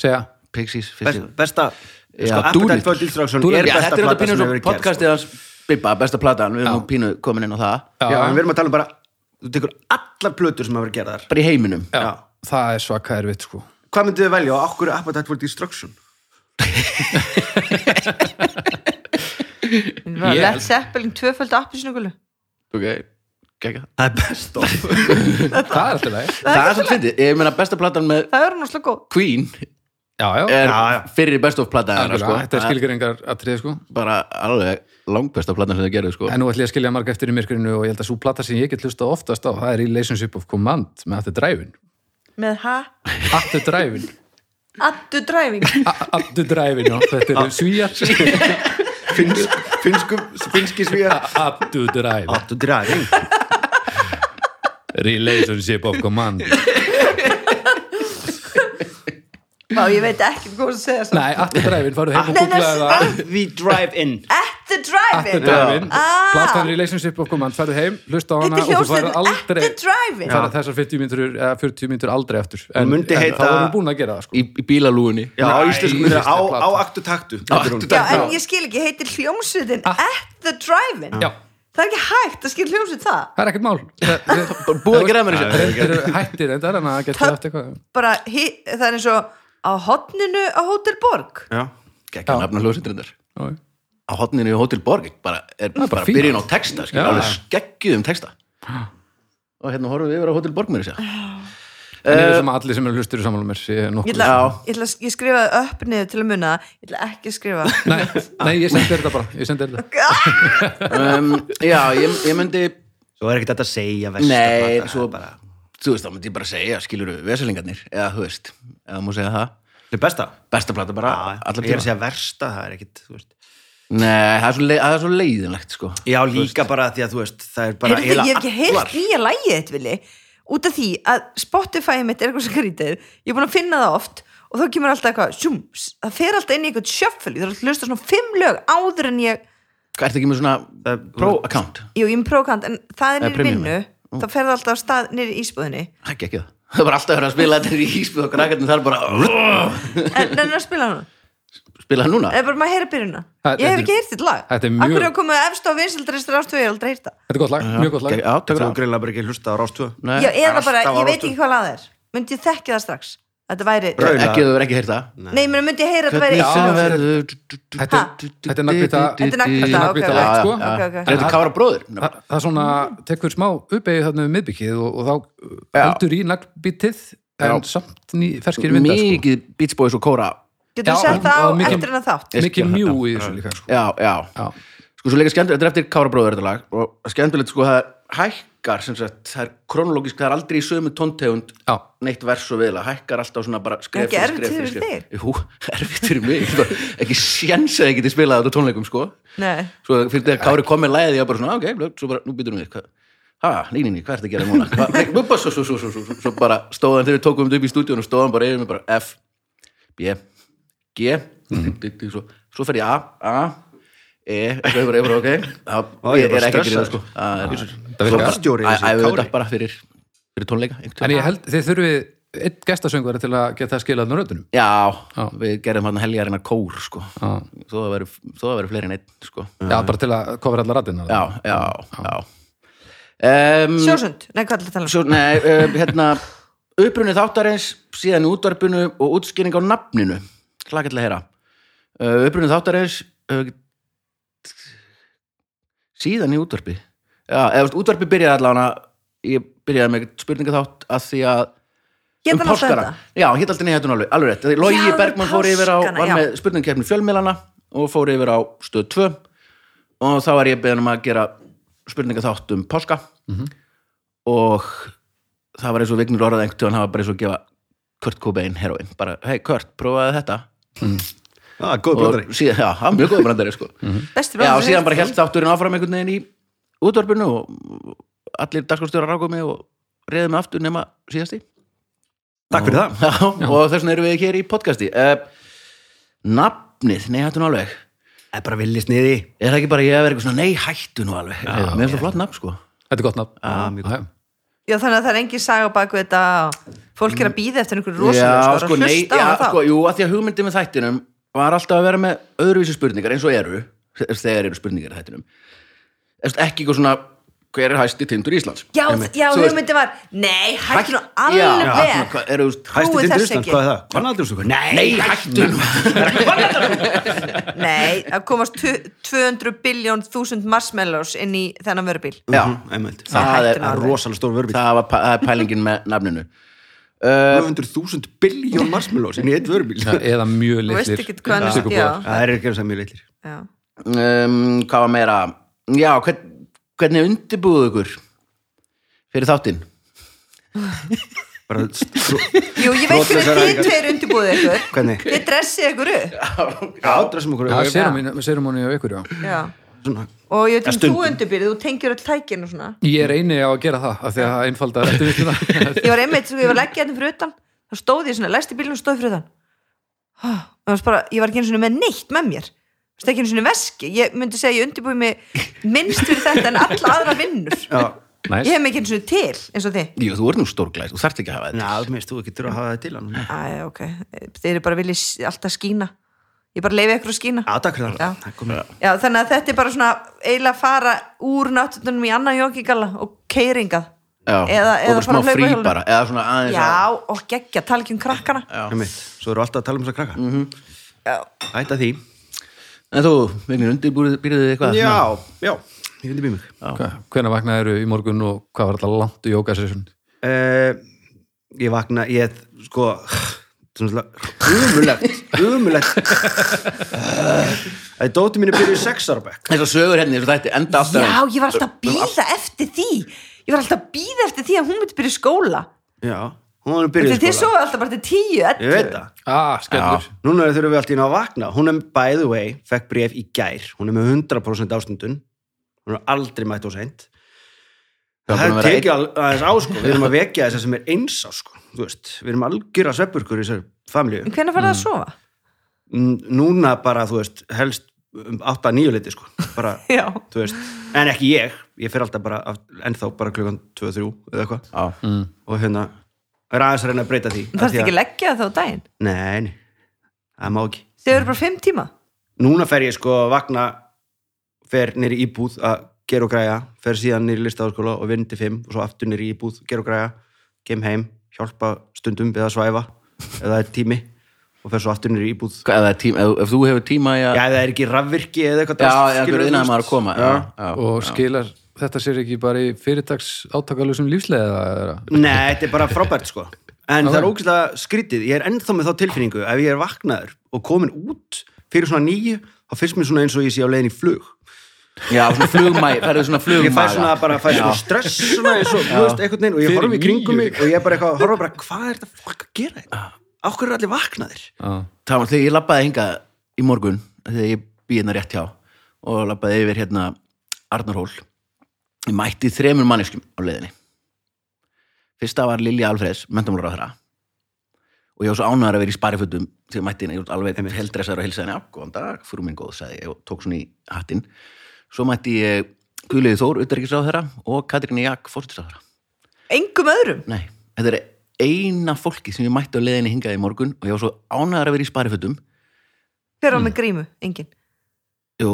Segja. Pixies, Best, besta Já, sko. Appetite for Destruction Þú er já, besta þetta er þetta plata pínu sem svo hefur gerð podcastið hans. Bibba, besta platan, við erum nú pínu komin inn á það. Já, Já, en við erum að tala um bara þú tekur allar plötur sem hafa verið gerðar. Bara í heiminum. Já, það er svaka erfitt sko. Hvað myndið þið velja? Og okkur er Appetite for Destruction? (laughs) Ég- Led Zeppelin tvöföldu appisnugulu ok, gegga það er best of. (laughs) Það er alltaf leið það er svolítið fyndið, ég meina besta platan með Það er náttúrulega góð. Queen Já, já, er Já, já. fyrir best of plata þeirra, Algjörlega, þetta er Það skilgringar atrið sko. Bara alveg langbesta platan sem þau gerðu sko. En nú ætlum ég að skilja marg eftir í myrkurinu og ég held að svo plata sem ég get hlusta oftast á það er Relationship of Command með After Driving Með ha? After Driving Addu driving (laughs) After Driving, já, þetta eru svíjar (laughs) Finsk, finskum, finski svíja After Driving Áttu draging Relationship of Command Vá, ég veit ekki hvað það segja Nei, After Driving, farðu heim og googlaði það We drive in At the driving After Driving, Ah. platan Relationship of Command farðu heim, hlusta á hana Þetta er og þú farið At aldrei the farið þessar 50 mínútur eða 40 mínútur aldrei aftur en, þá erum við búin að gera það sko í, í bílalúinni Já, á íslensku myndir á, aktu taktu Aktu Já, en ég skil ekki, heitir hljómsveitin Ah. At the driving Já, Það er ekki hægt að skil hljómsveit það það er ekkert mál búið að gera mér þessu. Það er eitthvað Bara, hi, það er eins og á hotninu á Hotel Borg. Já, geggja nafna hljóðsindrindar Já, já. á hotninu í Hotel Borg bara, er bara, bara byrjun á texta skil, alveg skeggjuðum texta. Og hérna horfum við yfir á Hotel Borg mér þess En ég veist að allir sem eru hlustur í sammála mér sé Ég, nokkuð ætla, Já. ég, ætla, ég skrifaði upp niður til að muna Ég ætla ekki að skrifa. (laughs) Nei, nei, ég sendi þetta bara Ég sendi þetta. (laughs) Um, já, ég, ég myndi svo er ekki þetta að segja versta nei, plata, svo er bara þú veist, þá myndi ég bara segja, skilur við veselingarnir, eða þú veist eða má segja það, Það er besta? Besta plata bara allar Ég er að tíma segja versta, það er ekkit þú veist. nei, það er svo, leið, það er svo leiðinlegt sko Já, líka bara því að þú veist það er bara Heyrðu, ég hef ekki heyrt nýja lægið þitt vilji út af því að Spotify mitt er eitthvað sem skrítið. Ég er búin að finna það oft og þá kemur alltaf eitthvað sjum, það fer alltaf inn í eitthvað shuffle. Ég þarf að hlusta svona fimm lög áður en ég hvað ertu ekki með svona Það- pro-account jú, ég er með prókant, en það er Eða nýri premium. vinnu þá fer það alltaf af stað nýri ísbúðinni. Það er ekki það það er bara alltaf verið að spila þetta í íspið og krakkarnir þar bara en nenni að spila hana spila það núna? Eða bara maður heyra byrjuna Það- ég hef ekki er- heyrt þetta lag. þetta er mjög- akkur er komið efst á vinsildristur ástöðu ég hef aldrei heyrt það. Þetta er gott lag, mjög gott lag. Já, Það. er það greinlega bara ekki hlusta á rástöðu Nei, já, eða bara, á ég veit ekki hvað lag það er. Myndi ég þekki það strax þetta væri, ekki þú verður ekki heyrt það nei, menn myndi ég heyra þetta væri Þetta er- þetta er naglbita- Þetta er Þetta er ok. lag, sko. Ok. er þetta kára bróður Þa, það er svona, tekur smá uppeyju þarna við miðbyggið og, og þá Já. heldur í naglbítið en samt ný, ferskir vindar sko. mikið Beach Boys og kóra getur þú sett það á eftir en að þátt mikið mjú þetta. í þessu líka sko. já, já, sko svo leika skemmtilegt þetta er eftir kára bróður þetta lag og skemmtilegt sko það er hækkar sem sagt, það er kronológisk, það er aldrei í sömu tóntegund Já. neitt vers og viðla, hækkar alltaf svona bara skref fyrir erfitt skref fyrir fyrir skref. Jú, (laughs) erfitt fyrir mig Bara ekki séns að ég geti spilað þetta tónleikum sko. Nei, svo fyrir þegar Kári kom með læðið ég var bara svona, ok, blöð, svo bara, nú býtum við hvað? Ha, nei, nei, nei, hvað er þetta að gera núna? (laughs) Hva- svo, svo, svo, svo, svo, svo bara stóðan þegar við tókum þetta upp í stúdíun og stóðan bara yfir mig bara F, B, G. Svo, svo fer ég A, A E, eitthvað yfir, yfir, ok ég er ég er bara ekki að stressaður. sko Það er- Það virkar. Tónstjóri Æ- þessi æfum Kári. þetta bara fyrir, fyrir tónleika En ég held, þið þurfið einn gestasöngvari til að geta það skilað nörðunum Já, Já. við gerðum hann heljarina kór sko. Já. þó það væri fleiri en einn sko. Já, bara til að kofra allar rættina Já, já, já um, sjósund, nei, hvað er þetta að tala um nei, uh, hérna upprunni þáttarins, síðan útvarpinu og útskýring á nafninu hlaka til að heyra uh, upprunni þáttarins uh, síðan í útvarpi. Já, eða útvarpi byrjaði allavega ég byrjaði með spurningaþátt að því að um hann páskana. þetta? já, hitt alltaf nýjættun alveg, alveg rétt. Logi Já, Bergmann fór yfir á, var já. með spurningkeppni fjölmiðlana og fór yfir á stöð 2 og þá var ég beðin um að gera spurningaþátt um páska. Og það var eins og Vignur orðað einhvern tíðan það var bara eins og að gefa Kurt Cobain heroin, bara, hei Kurt, prófaði þetta Ah, góð blóðari síðan, já, hann var mjög góð brandari sko. besti já, og síðan bara held þátturinn áfram einhvern veginn í útvarpinu og allir dagskostjóra rákuð mig og reyðum mig aftur nema síðasti. Takk fyrir það. Já, og þess vegna erum við hér í podcasti. Uh, nafnið, nei hættu nú alveg. Það er bara villi sniði. Er það ekki bara ég að vera eitthvað svona, nei hættu nú alveg? Mér finnst það flott nafn sko. Þetta er gott nafn. Mjög Já, þannig að það er engin saga bak við þetta fólk er að býða eftir einhverju rosalega já, sko, sko, nei, hlusta á já, það. sko, jú, að því að hugmyndi með þættinum var alltaf að vera með öðruvísi spurningar eins og eru, þegar eru spurningar í þættinum. Eftir, ekki eitthvað svona hver er hæsti tindur Íslands? Já, Einmitt. já, Þú veist, hugmyndi var Nei, hættu nú já, já, svona, alveg hvað eru, þú veist, Hæsti Trúi tindur þess Íslands, ekki. hvað er það? Aldrei Nei, nei, hættu nú. (laughs) Nei, það komast tu- 200 biljón þúsund marshmallows inn í þennan vörubíl. Já, einmitt. Það hættu er, nú Það er rosalega stór vörbíl það var pæ- það er pælingin með nafninu uh, 200.000 biljón inn í eitt vörbíl Já, eða mjög Þú veist litlir. Það er ekki að segja mjög litlir. Já. um, hvað var meira? Já, hvern, hvernig undirbúðu ykkur fyrir þáttinn? Bara stro- Jú, ég veit hvernig þið tveir undirbúið ykkur. Hvernig? Þið dressið ykkur upp. Já, dressum okkur Já, upp. sérum sérum á ykkur, já. Já. Og ég veit um stundum. þú undirbyrðið, þú tengjur öll tækin og svona. Ég er eini á að gera það af því að það vikuna (laughs) Ég var einmitt, sko, ég var leggja hérna fyrir utan þá stóð ég svona, læsti bílum og stóð fyrir utan. Oh, var bara, ég var ekki einu svona með neitt með mér. Þú veist ekki einu svona veski. Ég myndi segja, ég undirbúið mig minnst fyrir þetta en alla aðra vinnur. Já, Næs ég hef mig ekki einu svona til, eins og þið. Jú, þú ert nú stórglæst, þú þarft ekki að hafa þetta. Ná, þú veist, þú ekki Já, ég bara leifi ykkur að skína. Takk fyrir Já. það Það komið. Já, þannig að þetta er bara svona eiginlega að fara úr náttúrunum í annan joggingalla og keiringað já, Eða- og eða bara smá fara að hlaupa frí hjólinu. bara eða svona aðeins Já, að, og geggja, tala ekki um krakkana. Einmitt. Svo eru alltaf að tala um þess að krakka Já, Ætta því. En þú, Vignir, undirbúðu þið eitthvað? Já, já, ég undirbýð mig. Hvenær vaknaði eru í morgun og hvað var alltaf langt í jókasessun uh, Ég vakna, ég, sko umulegt Umulegt Það er dóttir mínu byrjuð í sex ára bekk. Þess að sögur henni, þess að þetta enda alltaf Já, ég var alltaf að býða eftir því. Ég var alltaf að býða eftir því að hún myndi byrja í skóla. Já, hún er byrjuð Þið í þið skóla. svo alltaf bara til tíu, Ég veit það. Ah, skellur Núna þurfum við alltaf inn á að vakna. Hún er by the way, fekk bref í gær. Hún er með 100% ástundun Hún er aldrei mætt og seint Það er að al- aðeins á sko. Við erum að vekja þess sem er eins á sko Þú Við erum algjör að sveppurkur í þessar familju. En hvernig farið það að sofa? Mm, Núna bara, þú veist, helst um 8-9 liti sko. Bara, (laughs) Já, þú veist, en ekki ég. Ég fer alltaf bara, af- ennþá bara klukkan 2-3 eða eitthvað. Já, og hérna, er aðeins að reyna að breyta því. Það þarf ekki að leggja það þá á daginn? Nei, það má ekki. Þau eru bara fimm tíma? Núna fer ég sko að vakna fer nýri íbúð að gera og græja fer síðan nýri listaháskóla og vinn til fimm og svo aftur nýri íbúð, gera og græja kem heim, hjálpa stundum við að svæfa er tími og fer svo aftur nýri íbúð Hvað, ef, það er tíma, ef, ef þú hefur tíma í Já, að ef það er ekki rafvirki eða eitthvað já, já, þú innan maður að koma Já. já, og já. skilar þetta sér ekki bara í fyrirtags átakalusum lífslega eða? Nei, þetta er bara frábært sko En Ok. það er ógæslega skrítið, ég er ennþá með þá tilfinningu ef ég er vaknaður og komin út fyrir svona nýju, þá finnst mér svona eins og ég sé á leiðin í flug já, svona flugmæ, færðu svona flugmaga Ég fæ svona bara, fæ svona stress svona eins og, þú veist, einhvern veginn og ég horfi í kringum mig og ég bara eitthvað, horfa bara, hvað er þetta fólk að gera þetta? Áhverju er allir vaknaðir? Já. það var þegar ég labbaði hingað í morgun þegar ég býð hérna rétt hjá og labbaði yfir hérna Arnarhól ég mætti þremur manneskum á leiðinni. Fyrsta var Lilja Alfreðs mentamlur á þeirra og ég var svo ánæður að vera í sparifötum þegar mætti hérna, ég var alveg heldressar og hilsaði svo mætti ég Guðliði Þór, utarikisráð þeirra og Katrín Jak, fórsetisráð þeirra Engum öðrum? Nei, þetta er eina fólki sem ég mætti á leiðinni hingað í morgun og ég var svo ánæður að vera í sparifötum. Hver á með grímu? Engin Jú,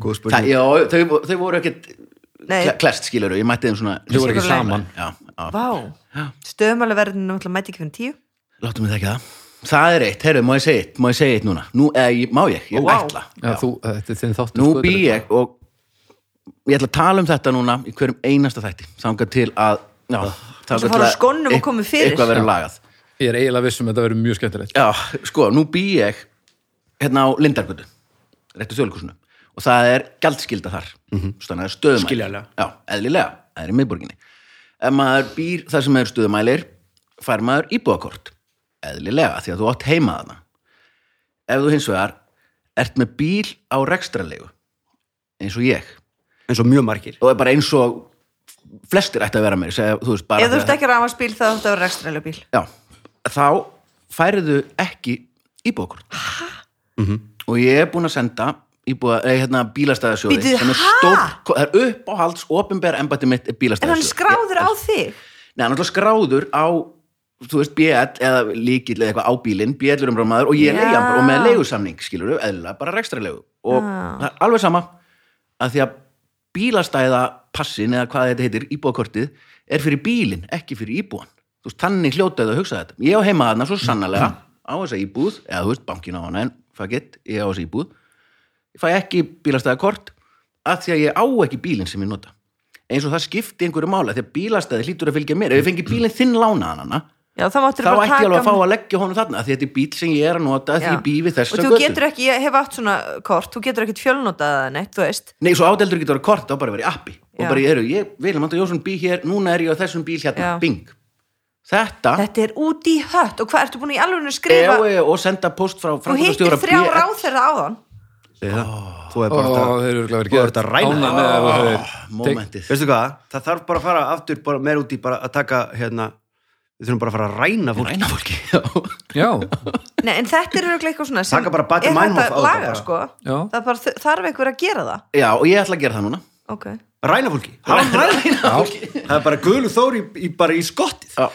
Góð spurning. já, þau, þau voru ekkert klest skilur ég mætti þeim svona Þau voru ekki saman. Já, já, Vá. Náttúrulega mæti ekki fyrir tíu. Láttu mig það ekki það það er eitt, heyrðu, má ég segja eitt, má ég segja eitt núna? Nú, eða, ég, má ég, ég Vá. ætla. Já, þú, þetta er þinn þáttur nú sko, bý er- ég og ég ætla að tala um þetta núna í hverjum einasta þætti þangað til að já, fara á skónum og komið fyrir. eitthvað verður lagað. Ég er eiginlega viss um að þetta verður mjög skemmtilegt. Já, sko, nú bý ég hérna á Lindargötu réttu þjóðleikusinu og það er gjaldskylda þar. Mm -hmm. þannig að það er stöðumæli Skiljanlega. Já, eðlilega, það er í miðborginni. Ef maður býr þar sem er stöðumælir fær maður íbúðakort eðlilega, því að þú átt heima þarna. Ef þú hins vegar ert með bíl á rekstrarlegu eins og ég eins og mjög margir. og er bara eins og flestir ætti að vera með segja, þú veist, bara Ef þú ert ekki rafmarsbíl þá ætti að vera ekstralega bíl Já, þá færiðu ekki íbúðakort og ég er búin að senda íbúða, eh, hérna, bílastæðasjóði Bíddu, sem er ha? stór, það er uppáhalds opinber embætti mitt er En hann bílastæðasjóði skráður á þig? Nei, hann er alltaf skráður á þú veist, BL eða líkill eða eitthvað á bílinn, BL er umræðmaður og ég Já. leiði hann bara og með leigusamning, skilur við, eðlilega, bara rekstrarlegu. Og Já. það er alveg sama að því að bílastæða passin eða hvað þetta heitir, íbúðakortið er fyrir bílinn, ekki fyrir íbúan þú veist, þannig hljótaði að hugsa þetta. Ég á heima þarna svo sannlega á þessa íbúð eða þú veist, bankin á hana en fuck it, ég á þessa íbúð. Ég fæ ekki bílastæðakort að því að ég á ekki bílinn sem ég nota. Eins og það skipti einhverju mála því að bílastæði hlýtur að fylgja mér. Ef ég fengi bílinn þinn lánaðan hana Já, þá ætti ég alveg að fá að leggja honum þarna af því að þetta er bíl sem ég er að nota því ég bý við Og þú getur ekki, ég hef átt svona kort Þú getur ekkit fjölnotað það neitt, þú veist. Nei, svo ádeldur getur að kort, þá bara verið appi. Og bara ég eru, ég, Vilhelm Anton Jónsson bý hér núna er ég á þessum bíl hérna, Já. bing. Þetta, Þetta er út í hött. Og hvað, ertu búin í alveg skrifa eo, eo, og senda post frá Þú hittir þrjá ráð þeirra Segðu það. þú er Ó, bara að að ræna. hefur Momentið veistu hvað, það þarf bara að fara aftur bara meir út í bara að taka hérna, við þurfum bara að fara að ræna fólk Ræna fólki, já. Já, Nei, en þetta er örugglega eitthvað svona sem Taka bara Bati er á að þetta laga, bara. sko. Já. Það bara, þarf einhver að gera það. Já, og ég ætla að gera það núna. Ok. Ræna fólki, hann ræna fólki. Það er bara guðlu þóri í, í, bara í skottið. Já,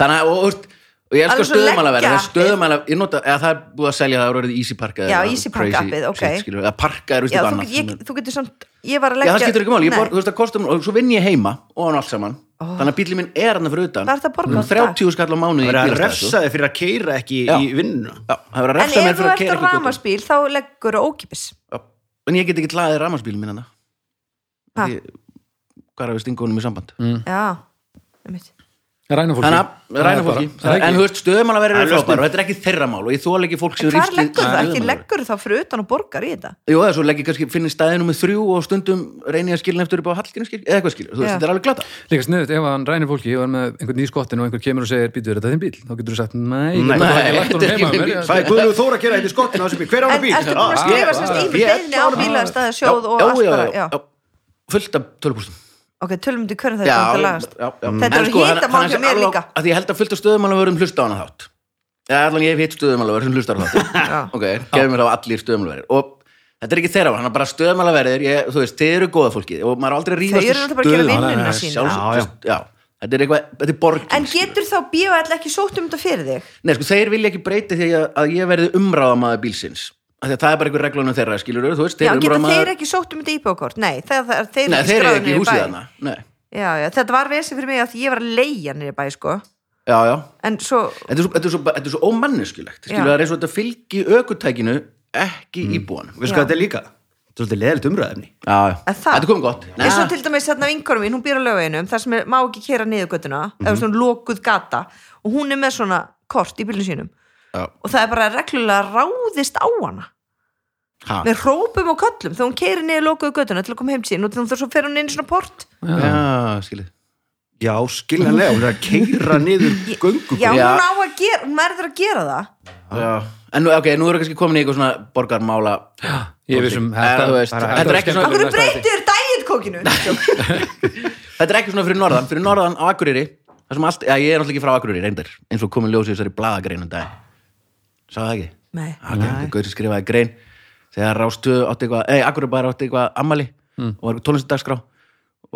þannig að, og, ég elska Alveg svo stöðumæla verið, leggja það er stöðumæla ég nota, eða það er búið að selja það, það er orðið Easy Park eða Já, Easy Park crazy appið, ok. shit, parka er, Já, eitthvað annað ég, er- þú getur samt Ég var að Já, leggja það skiptir ekki máli, þú veist að kostum og svo vinn ég heima og hann allt saman. Þannig að bílinn minn er hann fyrir utan. Hvað ertu að borga á dag? 30 skall á mánuði það er að bílastæði, sko. refsa þig fyrir að keira ekki Já. í vinnuna. Já, það er að En refsa mér ef þú fyrir að ert keira á rafmarsbíl þá leggur þú ókipis Já, En ég get ekki hlaðið rafmarsbílinn minn hana Ha? Því- Hvað að við stinga honum í samband Já, einmitt ræna fólki. Þannig að ræna fólki Það er En þú veist, Það er frábær lausnin. og þetta er ekki þeirra mál. Og ég þóla ekki fólk sem En hvar rífst við- leggur það? Leggur það fyrir utan og borgar í þetta? Jú, eða svo legg ég kannski finnir staðinu með þrjú og stundum reyni ég að skilja eftir upp á hallkinu skil, eða eitthvað skilja, þú veist, þetta er alveg glata Líka sniðut, ef hann rænir fólki og er með einhvern í skottin og einhver kemur og segir býtu, er þetta þinn bíl? Þá getur þú sagt, nei, Nei, þú er er Ok, tölum til hvernig þetta já, er lagast. Þetta En eru sko, hann hjá er mér alveg- líka. að Ég held að fullt af stöðumálavörum hlusta á hana þátt. Eða allan ég hef hitt stöðumálavörum sem hlustar á þátt (laughs) ok, gefur mér þá allir stöðumálaverir og þetta er ekki þeirra, hann er bara stöðumálaverir þú veist, þeir eru góða fólki og maður er aldrei já. já. þetta er eitthvað, þetta er borgin En getur þá bíóall ekki sótt um þetta fyrir þig? Nei, sko, þeir vilja ekki breyti því að, ég verði umráðamaður bílsins það er bara einhver reglunum þeirra, skilur þú veist, Já, geta umráðamaður- þeir ekki sótt um þetta íbúðkort? Nei, það, það, þeir, Nei, þeir eru ekki í húsið Nei, Já, já, þetta var vesið fyrir mig að ég var að leigja niður í bæ, sko. Já, já. En svo, Þetta er svo, þetta er svo, þetta er svo ómanneskjulegt Skilur það er eins og þetta fylgi ökutækinu ekki mm. íbúanum. Við sko Já. þetta er líka? Þetta er svolítið leðilegt umræðefni Já, já, En það- þetta komið gott. Og Nei, til dæmis þarna vinkorum mín, hún býr á lögveginum þar sem er, má ekki kera niður göttuna eða svona lokuð gata og hún er með svona kort í bílun sínum já, og það er bara reglulega ráðist á hana. Ha, með rópum og köllum þegar hún keiri niður lokuðu göttuna til að koma heim sín. Og þannig svo fer hún inn í svona port. Já, skilur. Já, skiljanlega, hún er að keira niður göngu já, Já. hún á að gera, hún verður að gera það. Já, en nú, ok, nú erum við kannski komin í eitthvað svona borgarmála Ég vissum Eh, þú veist, þetta er ekki svona- hverju breytir dægið kókinu? (laughs) Þetta er ekki svona fyrir norðan, fyrir norðan á Akureyri það sem allt, já, ég er náttúrulega ekki frá Akureyri reyndar, eins og komin ljós í þessari blaðagrein um dag Sá það ekki? Nei. Það er gauð sem skrifaði grein. Þegar Rástu átti eitthvað, ei, Akureyri bara átti eitthvað ammali og var tónlistagskrá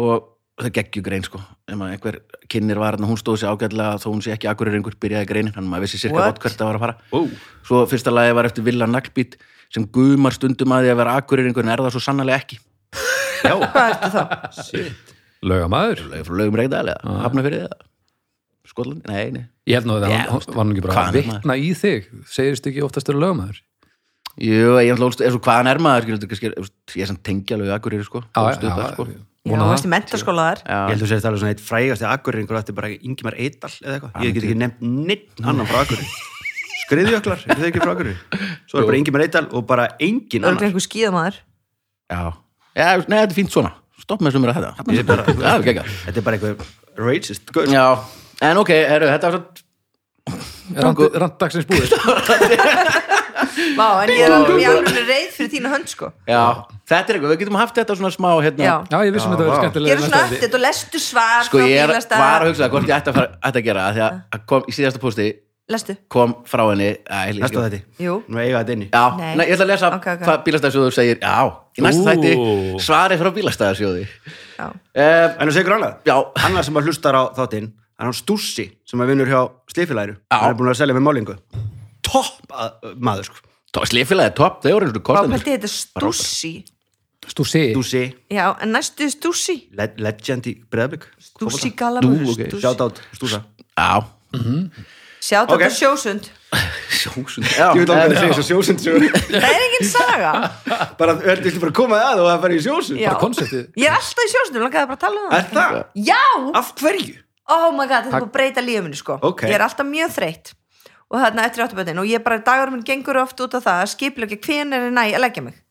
og það geggju grein sko. Ef maður einhver kynir var hann hún stóð sér ágætlega þó hún sé ekki Akureyri einhver byrjaði greinin að maður vissi sirka bótt hvert það var að fara. Ó. svo fyrsta lagi var eftir Villa Naglbít sem gumar stundum að því að vera Akureyri einhver en er það svo sannlega ekki. Já, hvað ertu þá? Laugamaður. Laug frá laugum reykdal eða hafna fyrir það Skotlandi, nei, nei. Ég held nú að það þú var hann ekki bara að vitna í þig. Segist ekki oftast eru laugamaður Jú, ég ætla að eins og hvaðan er maður skilur, þetta kannski, þú veist, ég er samt tengja alveg Akureyri sko, sko. já, þú veist í Já. ég held að þú segist alveg svona eitt frægasti akkurringur Þetta er bara Ingimar Eidal eða eitthvað. Ég get ekki nefnt neitt annan frá akkurri Skriðjöklar, er það ekki frá akkurri Svo er bara Ingimar Eidal og bara engin það er annar. einhver skíðamaður. Já, já, nei, þetta er fínt svona. Stopp með sem er að þetta Ég er bara- Já, það er geggjað. Þetta er bara eitthvað racist gaur. Já, en ok, heru, þetta var svo (laughs) Randdagsins búið (laughs) Vá, en ég er alveg alveg reið fyrir þína hönd sko Já, þetta er eitthvað, við getum haft þetta svona smá hérna Já. Já, ég vissum Já, þetta verið vá. skemmtilega Gerðu svona eftir og lestu svar Sko, frá ég er, bílastæða. var að hugsa hvort ég ætti að, fara, ætti að gera það, því að- að kom í síðasta pósti Lestu, kom frá henni Æ, ég- Næstu þetta jú Nú eiga þetta inni Já, Nei. nei. ég ætla að lesa Ok, ok. hvað bílastæðasjóður segir Já, í næsta Ú. þætti svarið frá bílastæðasjóði Já. uh, En þú segur annað Já. Annar sem að hlustar á þáttinn er hann Stússi sem að vinnur hjá Já. Hann er búin að selja með málingu Topp að- maður sko. Slifilega er topp, eru eins og Vá, kostendur pælti þetta stússi Stússi, Já, en næstu stússi le legend í Breðablik. Stússi galamur ok. Sjátt át Stúsa Já, Sjátt Ok. á sjósund. (laughs) Sjósund. Já, Ég veit alveg að það segir svo sjósund sögur. Það er engin saga. (laughs) Bara, þú viltu bara koma að og það fara í sjósund. Bara konseptið Ég er alltaf í sjósundum, langaði bara að tala um Er það það? Já, Af hverju? Oh my god, þetta er búið að breyta lífuminu sko. Ok. Ég er alltaf mjög þreytt. Og þarna eftir áttaböndin. Og ég bara dagur minn gengur oft út á það að skiplega hvenær er næ að leggja mig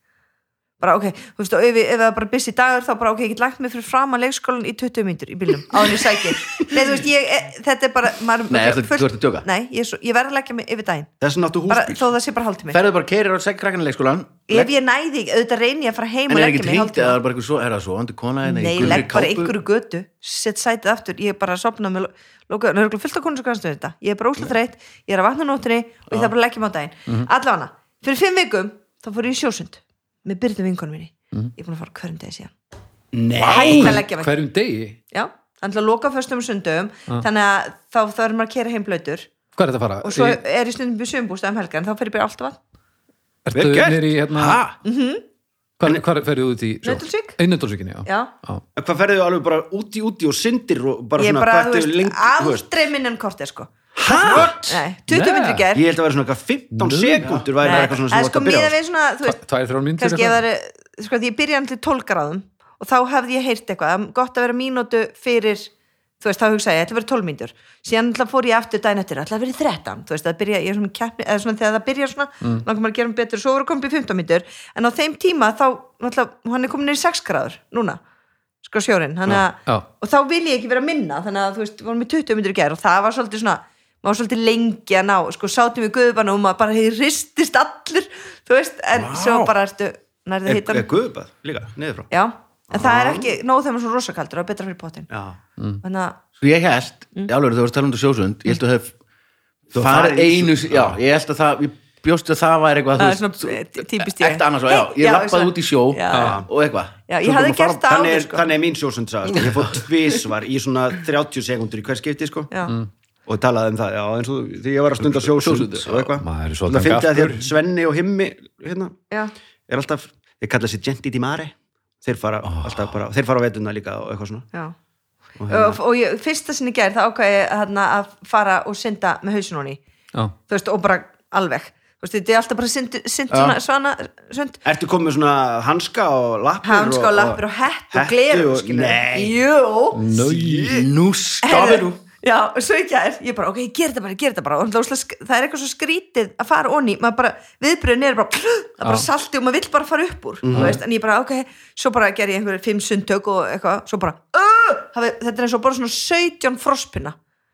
bara ok, þú veist, og ef, ef það er bara busy dagur þá bara ok, ég get lagt mig fyrir fram að leikskólan í 20 mínútur í bílnum á henni sækir Nei, þú veist, ég, e, þetta er bara maður, Nei, ertu- þú ert að djóka? Nei, ég, er svo, ég verð að leggja mig yfir daginn. Þess vegna áttu bara, húsbíl þó það sé bara hálftími. Ferðu bara keirir á segkrakkanleikskólan Ef ég næði, auðvitað reyni ég að fara heim En og er leggja ekki mig trýnt eða hálftíma. er bara eitthvað svo, er það svo, andur kona hérna í Nei, gulri legg bara kápu? einhverju götu sett sætið aftur, ég er bara að sopna með loka, það er fullt af konuskanstu þetta. Ég er bara óslega þreytt, ég er að vatna nóttinni og ég þarf bara að leggja mig á daginn. Mhm. allavega, fyrir fimm vikum þá fór ég í sjósund með byrðu vinkonum minni Mhm. ég er búin að fara hverjum degi síðan Nei Hverjum degi? já, þannig að loka föstum og sundum þannig að þá þarf maður að kera heim blöytur Hvað er þetta að fara? og svo Í- er ég stundum við sögumbústað um helgar en þá fer ég bara alltaf að Ertu nýri hérna Ha? Hvað hvað ferðu út í? Í Nauthólsvíkinni, já já. En Hvað ferðu alveg bara úti úti og syndir og bara ég er svona bara, þú þú veist? aldrei minn en kortið sko Hæ? Nei, 20 Nei. minnur ger Ég held að vera svona eitthvað 15 sekúndur væri Nei, eitthvað svona það sem þú sko átt að byrja miða á við svona, þú veist, Tvær, þrjár mínútur kannski það er sko því ég byrja til 12 gráðum og þá hefði ég heyrt eitthvað, það er gott að vera mínútu fyrir, þú veist, þá hugsa ég ætla að vera 12 mínútur, síðan ætla fór ég aftur daginn eftir, ætla að vera 13, þú veist, það byrja ég er svona keppni, eða svona þegar það byrja svona mm. langar maður að gera um betur, svo voru komið í 15 mínútur. En á þeim tíma þá, náttúrulega, hann er komin í 6 gráður, núna sko sjórin, þannig að Já. og þá vil ég ekki vera minna, þannig að þú veist, vorum við 20 mínútur í gær og það var svolítið svona maður var svolítið lengi að ná, sko sátum við guðbana og maður bara hefði ristist allir þú veist, en Vá. svo bara ertu nærðið Er, hittan er guðbað líka, niður frá Já, en það er ekki nóg þegar maður er svo rosakaldur það er betra fyrir Já. Þannig að, Svo ég held, mm. alveg þú varst talað um þetta sjósund Ég held að það Þú hef farið einu sjó- Já, ég held að það ég bjóstu að það væri eitthvað Það þú er ég. Ekta annars, já, ég já, lappaði út í sjó Já. og eitthvað. Já, að þannig er, sko. þannig er mín sjósundsaga ég fór tvisvar í svona 30 sekundur í hver skipti. Já, og talaði um það, já, eins og því ég var að stunda sjósund og eitthvað. Maður er og það fyndi að að Svenni og Himmi hérna, já, er alltaf, þeir kalla sér Genti di Mare. Þeir fara alltaf bara, þeir fara á veituna líka og eitthvað svona. Já. Og, og ég, fyrsta sinni gerð það ákvæði hérna, að fara og synda með Já. þú veist, og bara alveg. Þú veist, þetta er alltaf bara synd, synd svona, svona sund, Ertu komið með svona hanska og lappir hanska og og hett og gleru og- Nei, Jú, Nú stafir þú Já, svo ekki að ég bara, ok, ég ger þetta bara, ég ger þetta bara. Og það er er eitthvað svo skrítið að fara onni, maður bara, viðbröðin er bara (gasps) það er bara salti og maður vill bara fara upp úr Mhm. þú veist, en ég bara, ok, svo bara ger ég einhverju fimm sundtök og eitthvað, svo bara uh, hafi, þetta er eins og bara svona 17 frosspinna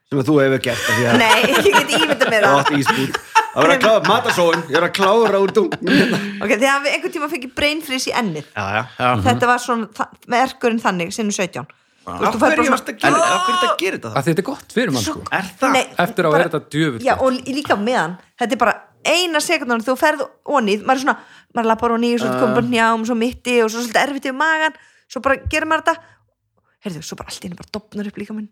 sem þú hefur gert að Nei, ég get ímynda mér það. það var að klára matasóun, ég er að klára úr dung já, Ok, þegar við einhvern tíma fengið brain freeze í ennið. Já, þetta var svona, þa- með erkurinn þannig sinnum 17 Þú af hverju varst að gera af hverju þetta gerir þetta að þetta? Er gott fyrir mann sko. Er það? Nei, eftir á bara- er þetta djöfull Já, og lí- líka meðan, þetta er bara eina sekundan þú ferð onið, maður er svona maður lappar onið, svo uh. komur bara njám, svo mitti og svo svolítið erfitt yfir magan svo bara gerir maður þetta heyrðu, svo bara allt í henni bara dopnar upp líka minn.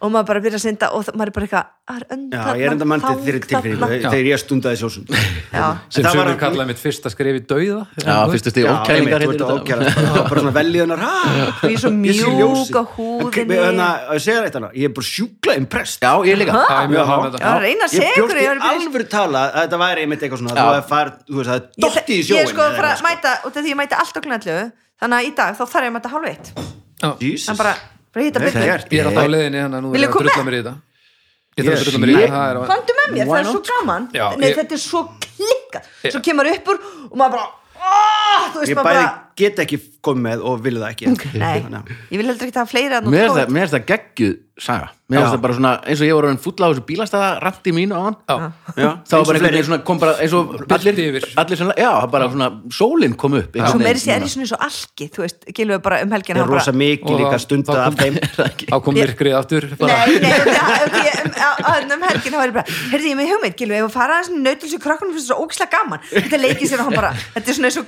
Og maður bara byrja að synda og það- maður er bara eitthvað að er önd já, ég er enda mann til þeirri tilfinningu. Já. þegar ég stundaði sjósund. Já, sem Það sumir að- kallaði mitt fyrsta skref í dauða Já, fyrstu að ókæla, bara, bara svona veljiðunar og ég er svo mjúk á húðinni. Þannig að segja þetta hana, ég er bara sjúkla impressed. Já, ég líka. Ég þetta. Ég ég byrja- alvöru tala að þetta væri einmitt eitthvað svona það er Ég, dotti í ég sjóin er sko að fara að mæta út af því ég mæti allt á knallu þannig að í dag þá þarf ég að mæta hálf eitt. Jesus. Bara, bara hýta byrju ég er alltaf á leiðinni hérna nú Viljiði er að koma? drulla mér í þetta. Ég þarf að drulla mér í Ég- þetta. Það er að- komdu með mér, það er svo gaman. Nei, ég- þetta er svo klikkað. Svo kemur upp úr og maður bara oh, þú veist ég maður bæði bara get ekki komið með og vil það ekki. Nei, að- ég vil heldur ekki hafa fleiri að Mér finnst það- það geggjuð saga. Mér Já. það bara svona, eins og ég var orðin fulla á þessu bílastæða rafti mínu á hann Já. Já, þá var bara eins og einhvern veginn svona, kom bara eins og allir, allir sem, já, það bara svona sólinn kom upp svo meiri veginn sé er ég svona eins og alki þú veist, gilvið bara um helgina er hann bara, rosa mikið líka stundað af þeim. (laughs) Þá kom myrkrið aftur bara. Nei, nei, um, á- um helgin þá var ég bara, heyrði ég með hugmynd, Gilvi, ef að fara aðeins nautilsi krakkunum fyrir svo ógislega gaman. Þetta leikið sér og hann bara, þetta er svona eins og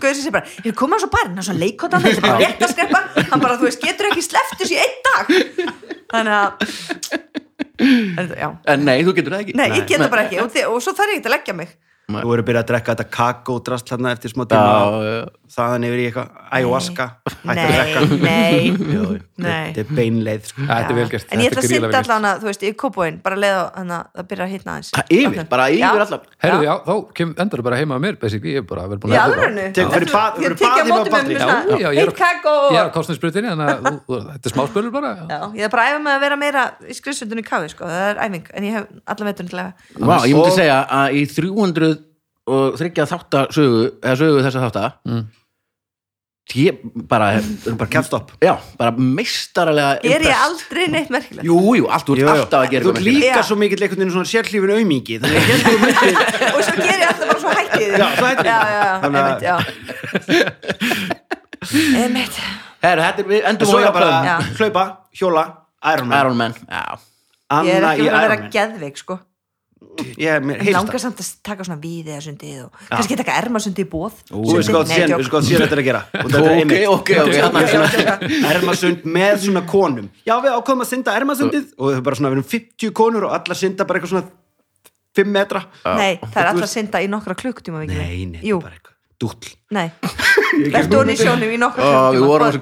ég hann svo leikóta þetta er bara rétt að skreppa, hann bara, þú veist, getur ekki þessu í einn dag. Þannig að en, já, En nei, þú getur það ekki. Nei, ég get það bara ekki. Og, og svo þarf ég ekki að leggja mig þú eru byrjað að drekka þetta kakódrast hérna eftir smá Já, tíma já. þaðan yfir í eitthvað ayahuasca. Nei, drekka. Nei, (laughs) Jú, nei. þetta er beinleið sko. Ja, þetta er vel gert. En ég ætla Þetta að synda allan að, þú veist, í kópóin bara leið á hann að það byrja að hitna aðeins. Ha, Yfir, bara yfir Já. alla Herðu, já, þá kem, endur bara heima að mér basically, ég er bara verið búin að alvörinu Tek- fyrir bað- fyrir bað heima á Baldri. Já, já, ég er- heitt kakó ég er á kostnæsbrutinni þannig að þú- þú- þetta er smáspölur Og- segja að í 300 og þryggja þátta sögu eða sögu þessa þátta Mm. ég bara, bara kemst upp já, bara meistaralega Er ég aldrei neitt merkilegt? Jú, jú, allt, ert alltaf að gera þú líka svo mikill einhvern veginn svona að ég að þú myndir (laughs) Og svo ger ég alltaf bara svo hættið Já, svo hættið. Já, já, já, Þannig að- einmitt, já. Einmitt. Herru, þetta er, við en endum á er bara hlaupa, hjóla, Iron Man. Iron Man, já. Ég er Anna ekki að vera geðveik, sko ég langar samt að taka svona við eða sundið og kannski taka ermasundi í bóð Þú veist hvað síðan þetta er að gera. Er Ok, ok, Ermasund með svona konum. Já, við ákvæðum að synda ermasundið og þau bara svona, við erum 50 konur og allar synda bara eitthvað svona 5 metra. Nei, það er að synda í nokkra klukkutíma vikið Nei, nei, bara eitthvað Dúll. Nei. Vertu hún í sjónum í nokkra Ó, Við vorum klukkutíma svo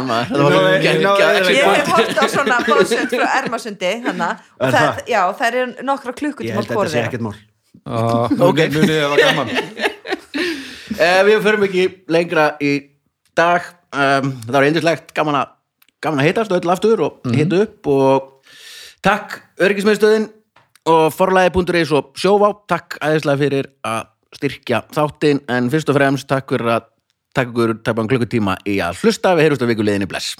Ná, svo ég- ég- Ég hef hort á svona bóðsund frá ermasundi hana, og Er það, það? já, það eru nokkra Ég klukkutíma held að þetta sé ekkert mál. Munið það var gaman. (laughs) Eh, Við förum ekki lengra í dag. Um, Það var eindislegt gaman að hittast öll aftur og hitta upp og takk öryggismiðstöðin og forlæði.is og sjóvá. Takk æðislega fyrir að styrkja þáttinn en fyrst og fremst takk fyrir að takk bara klukkutíma í að hlusta. Við heyrjumst á vikuleginni bless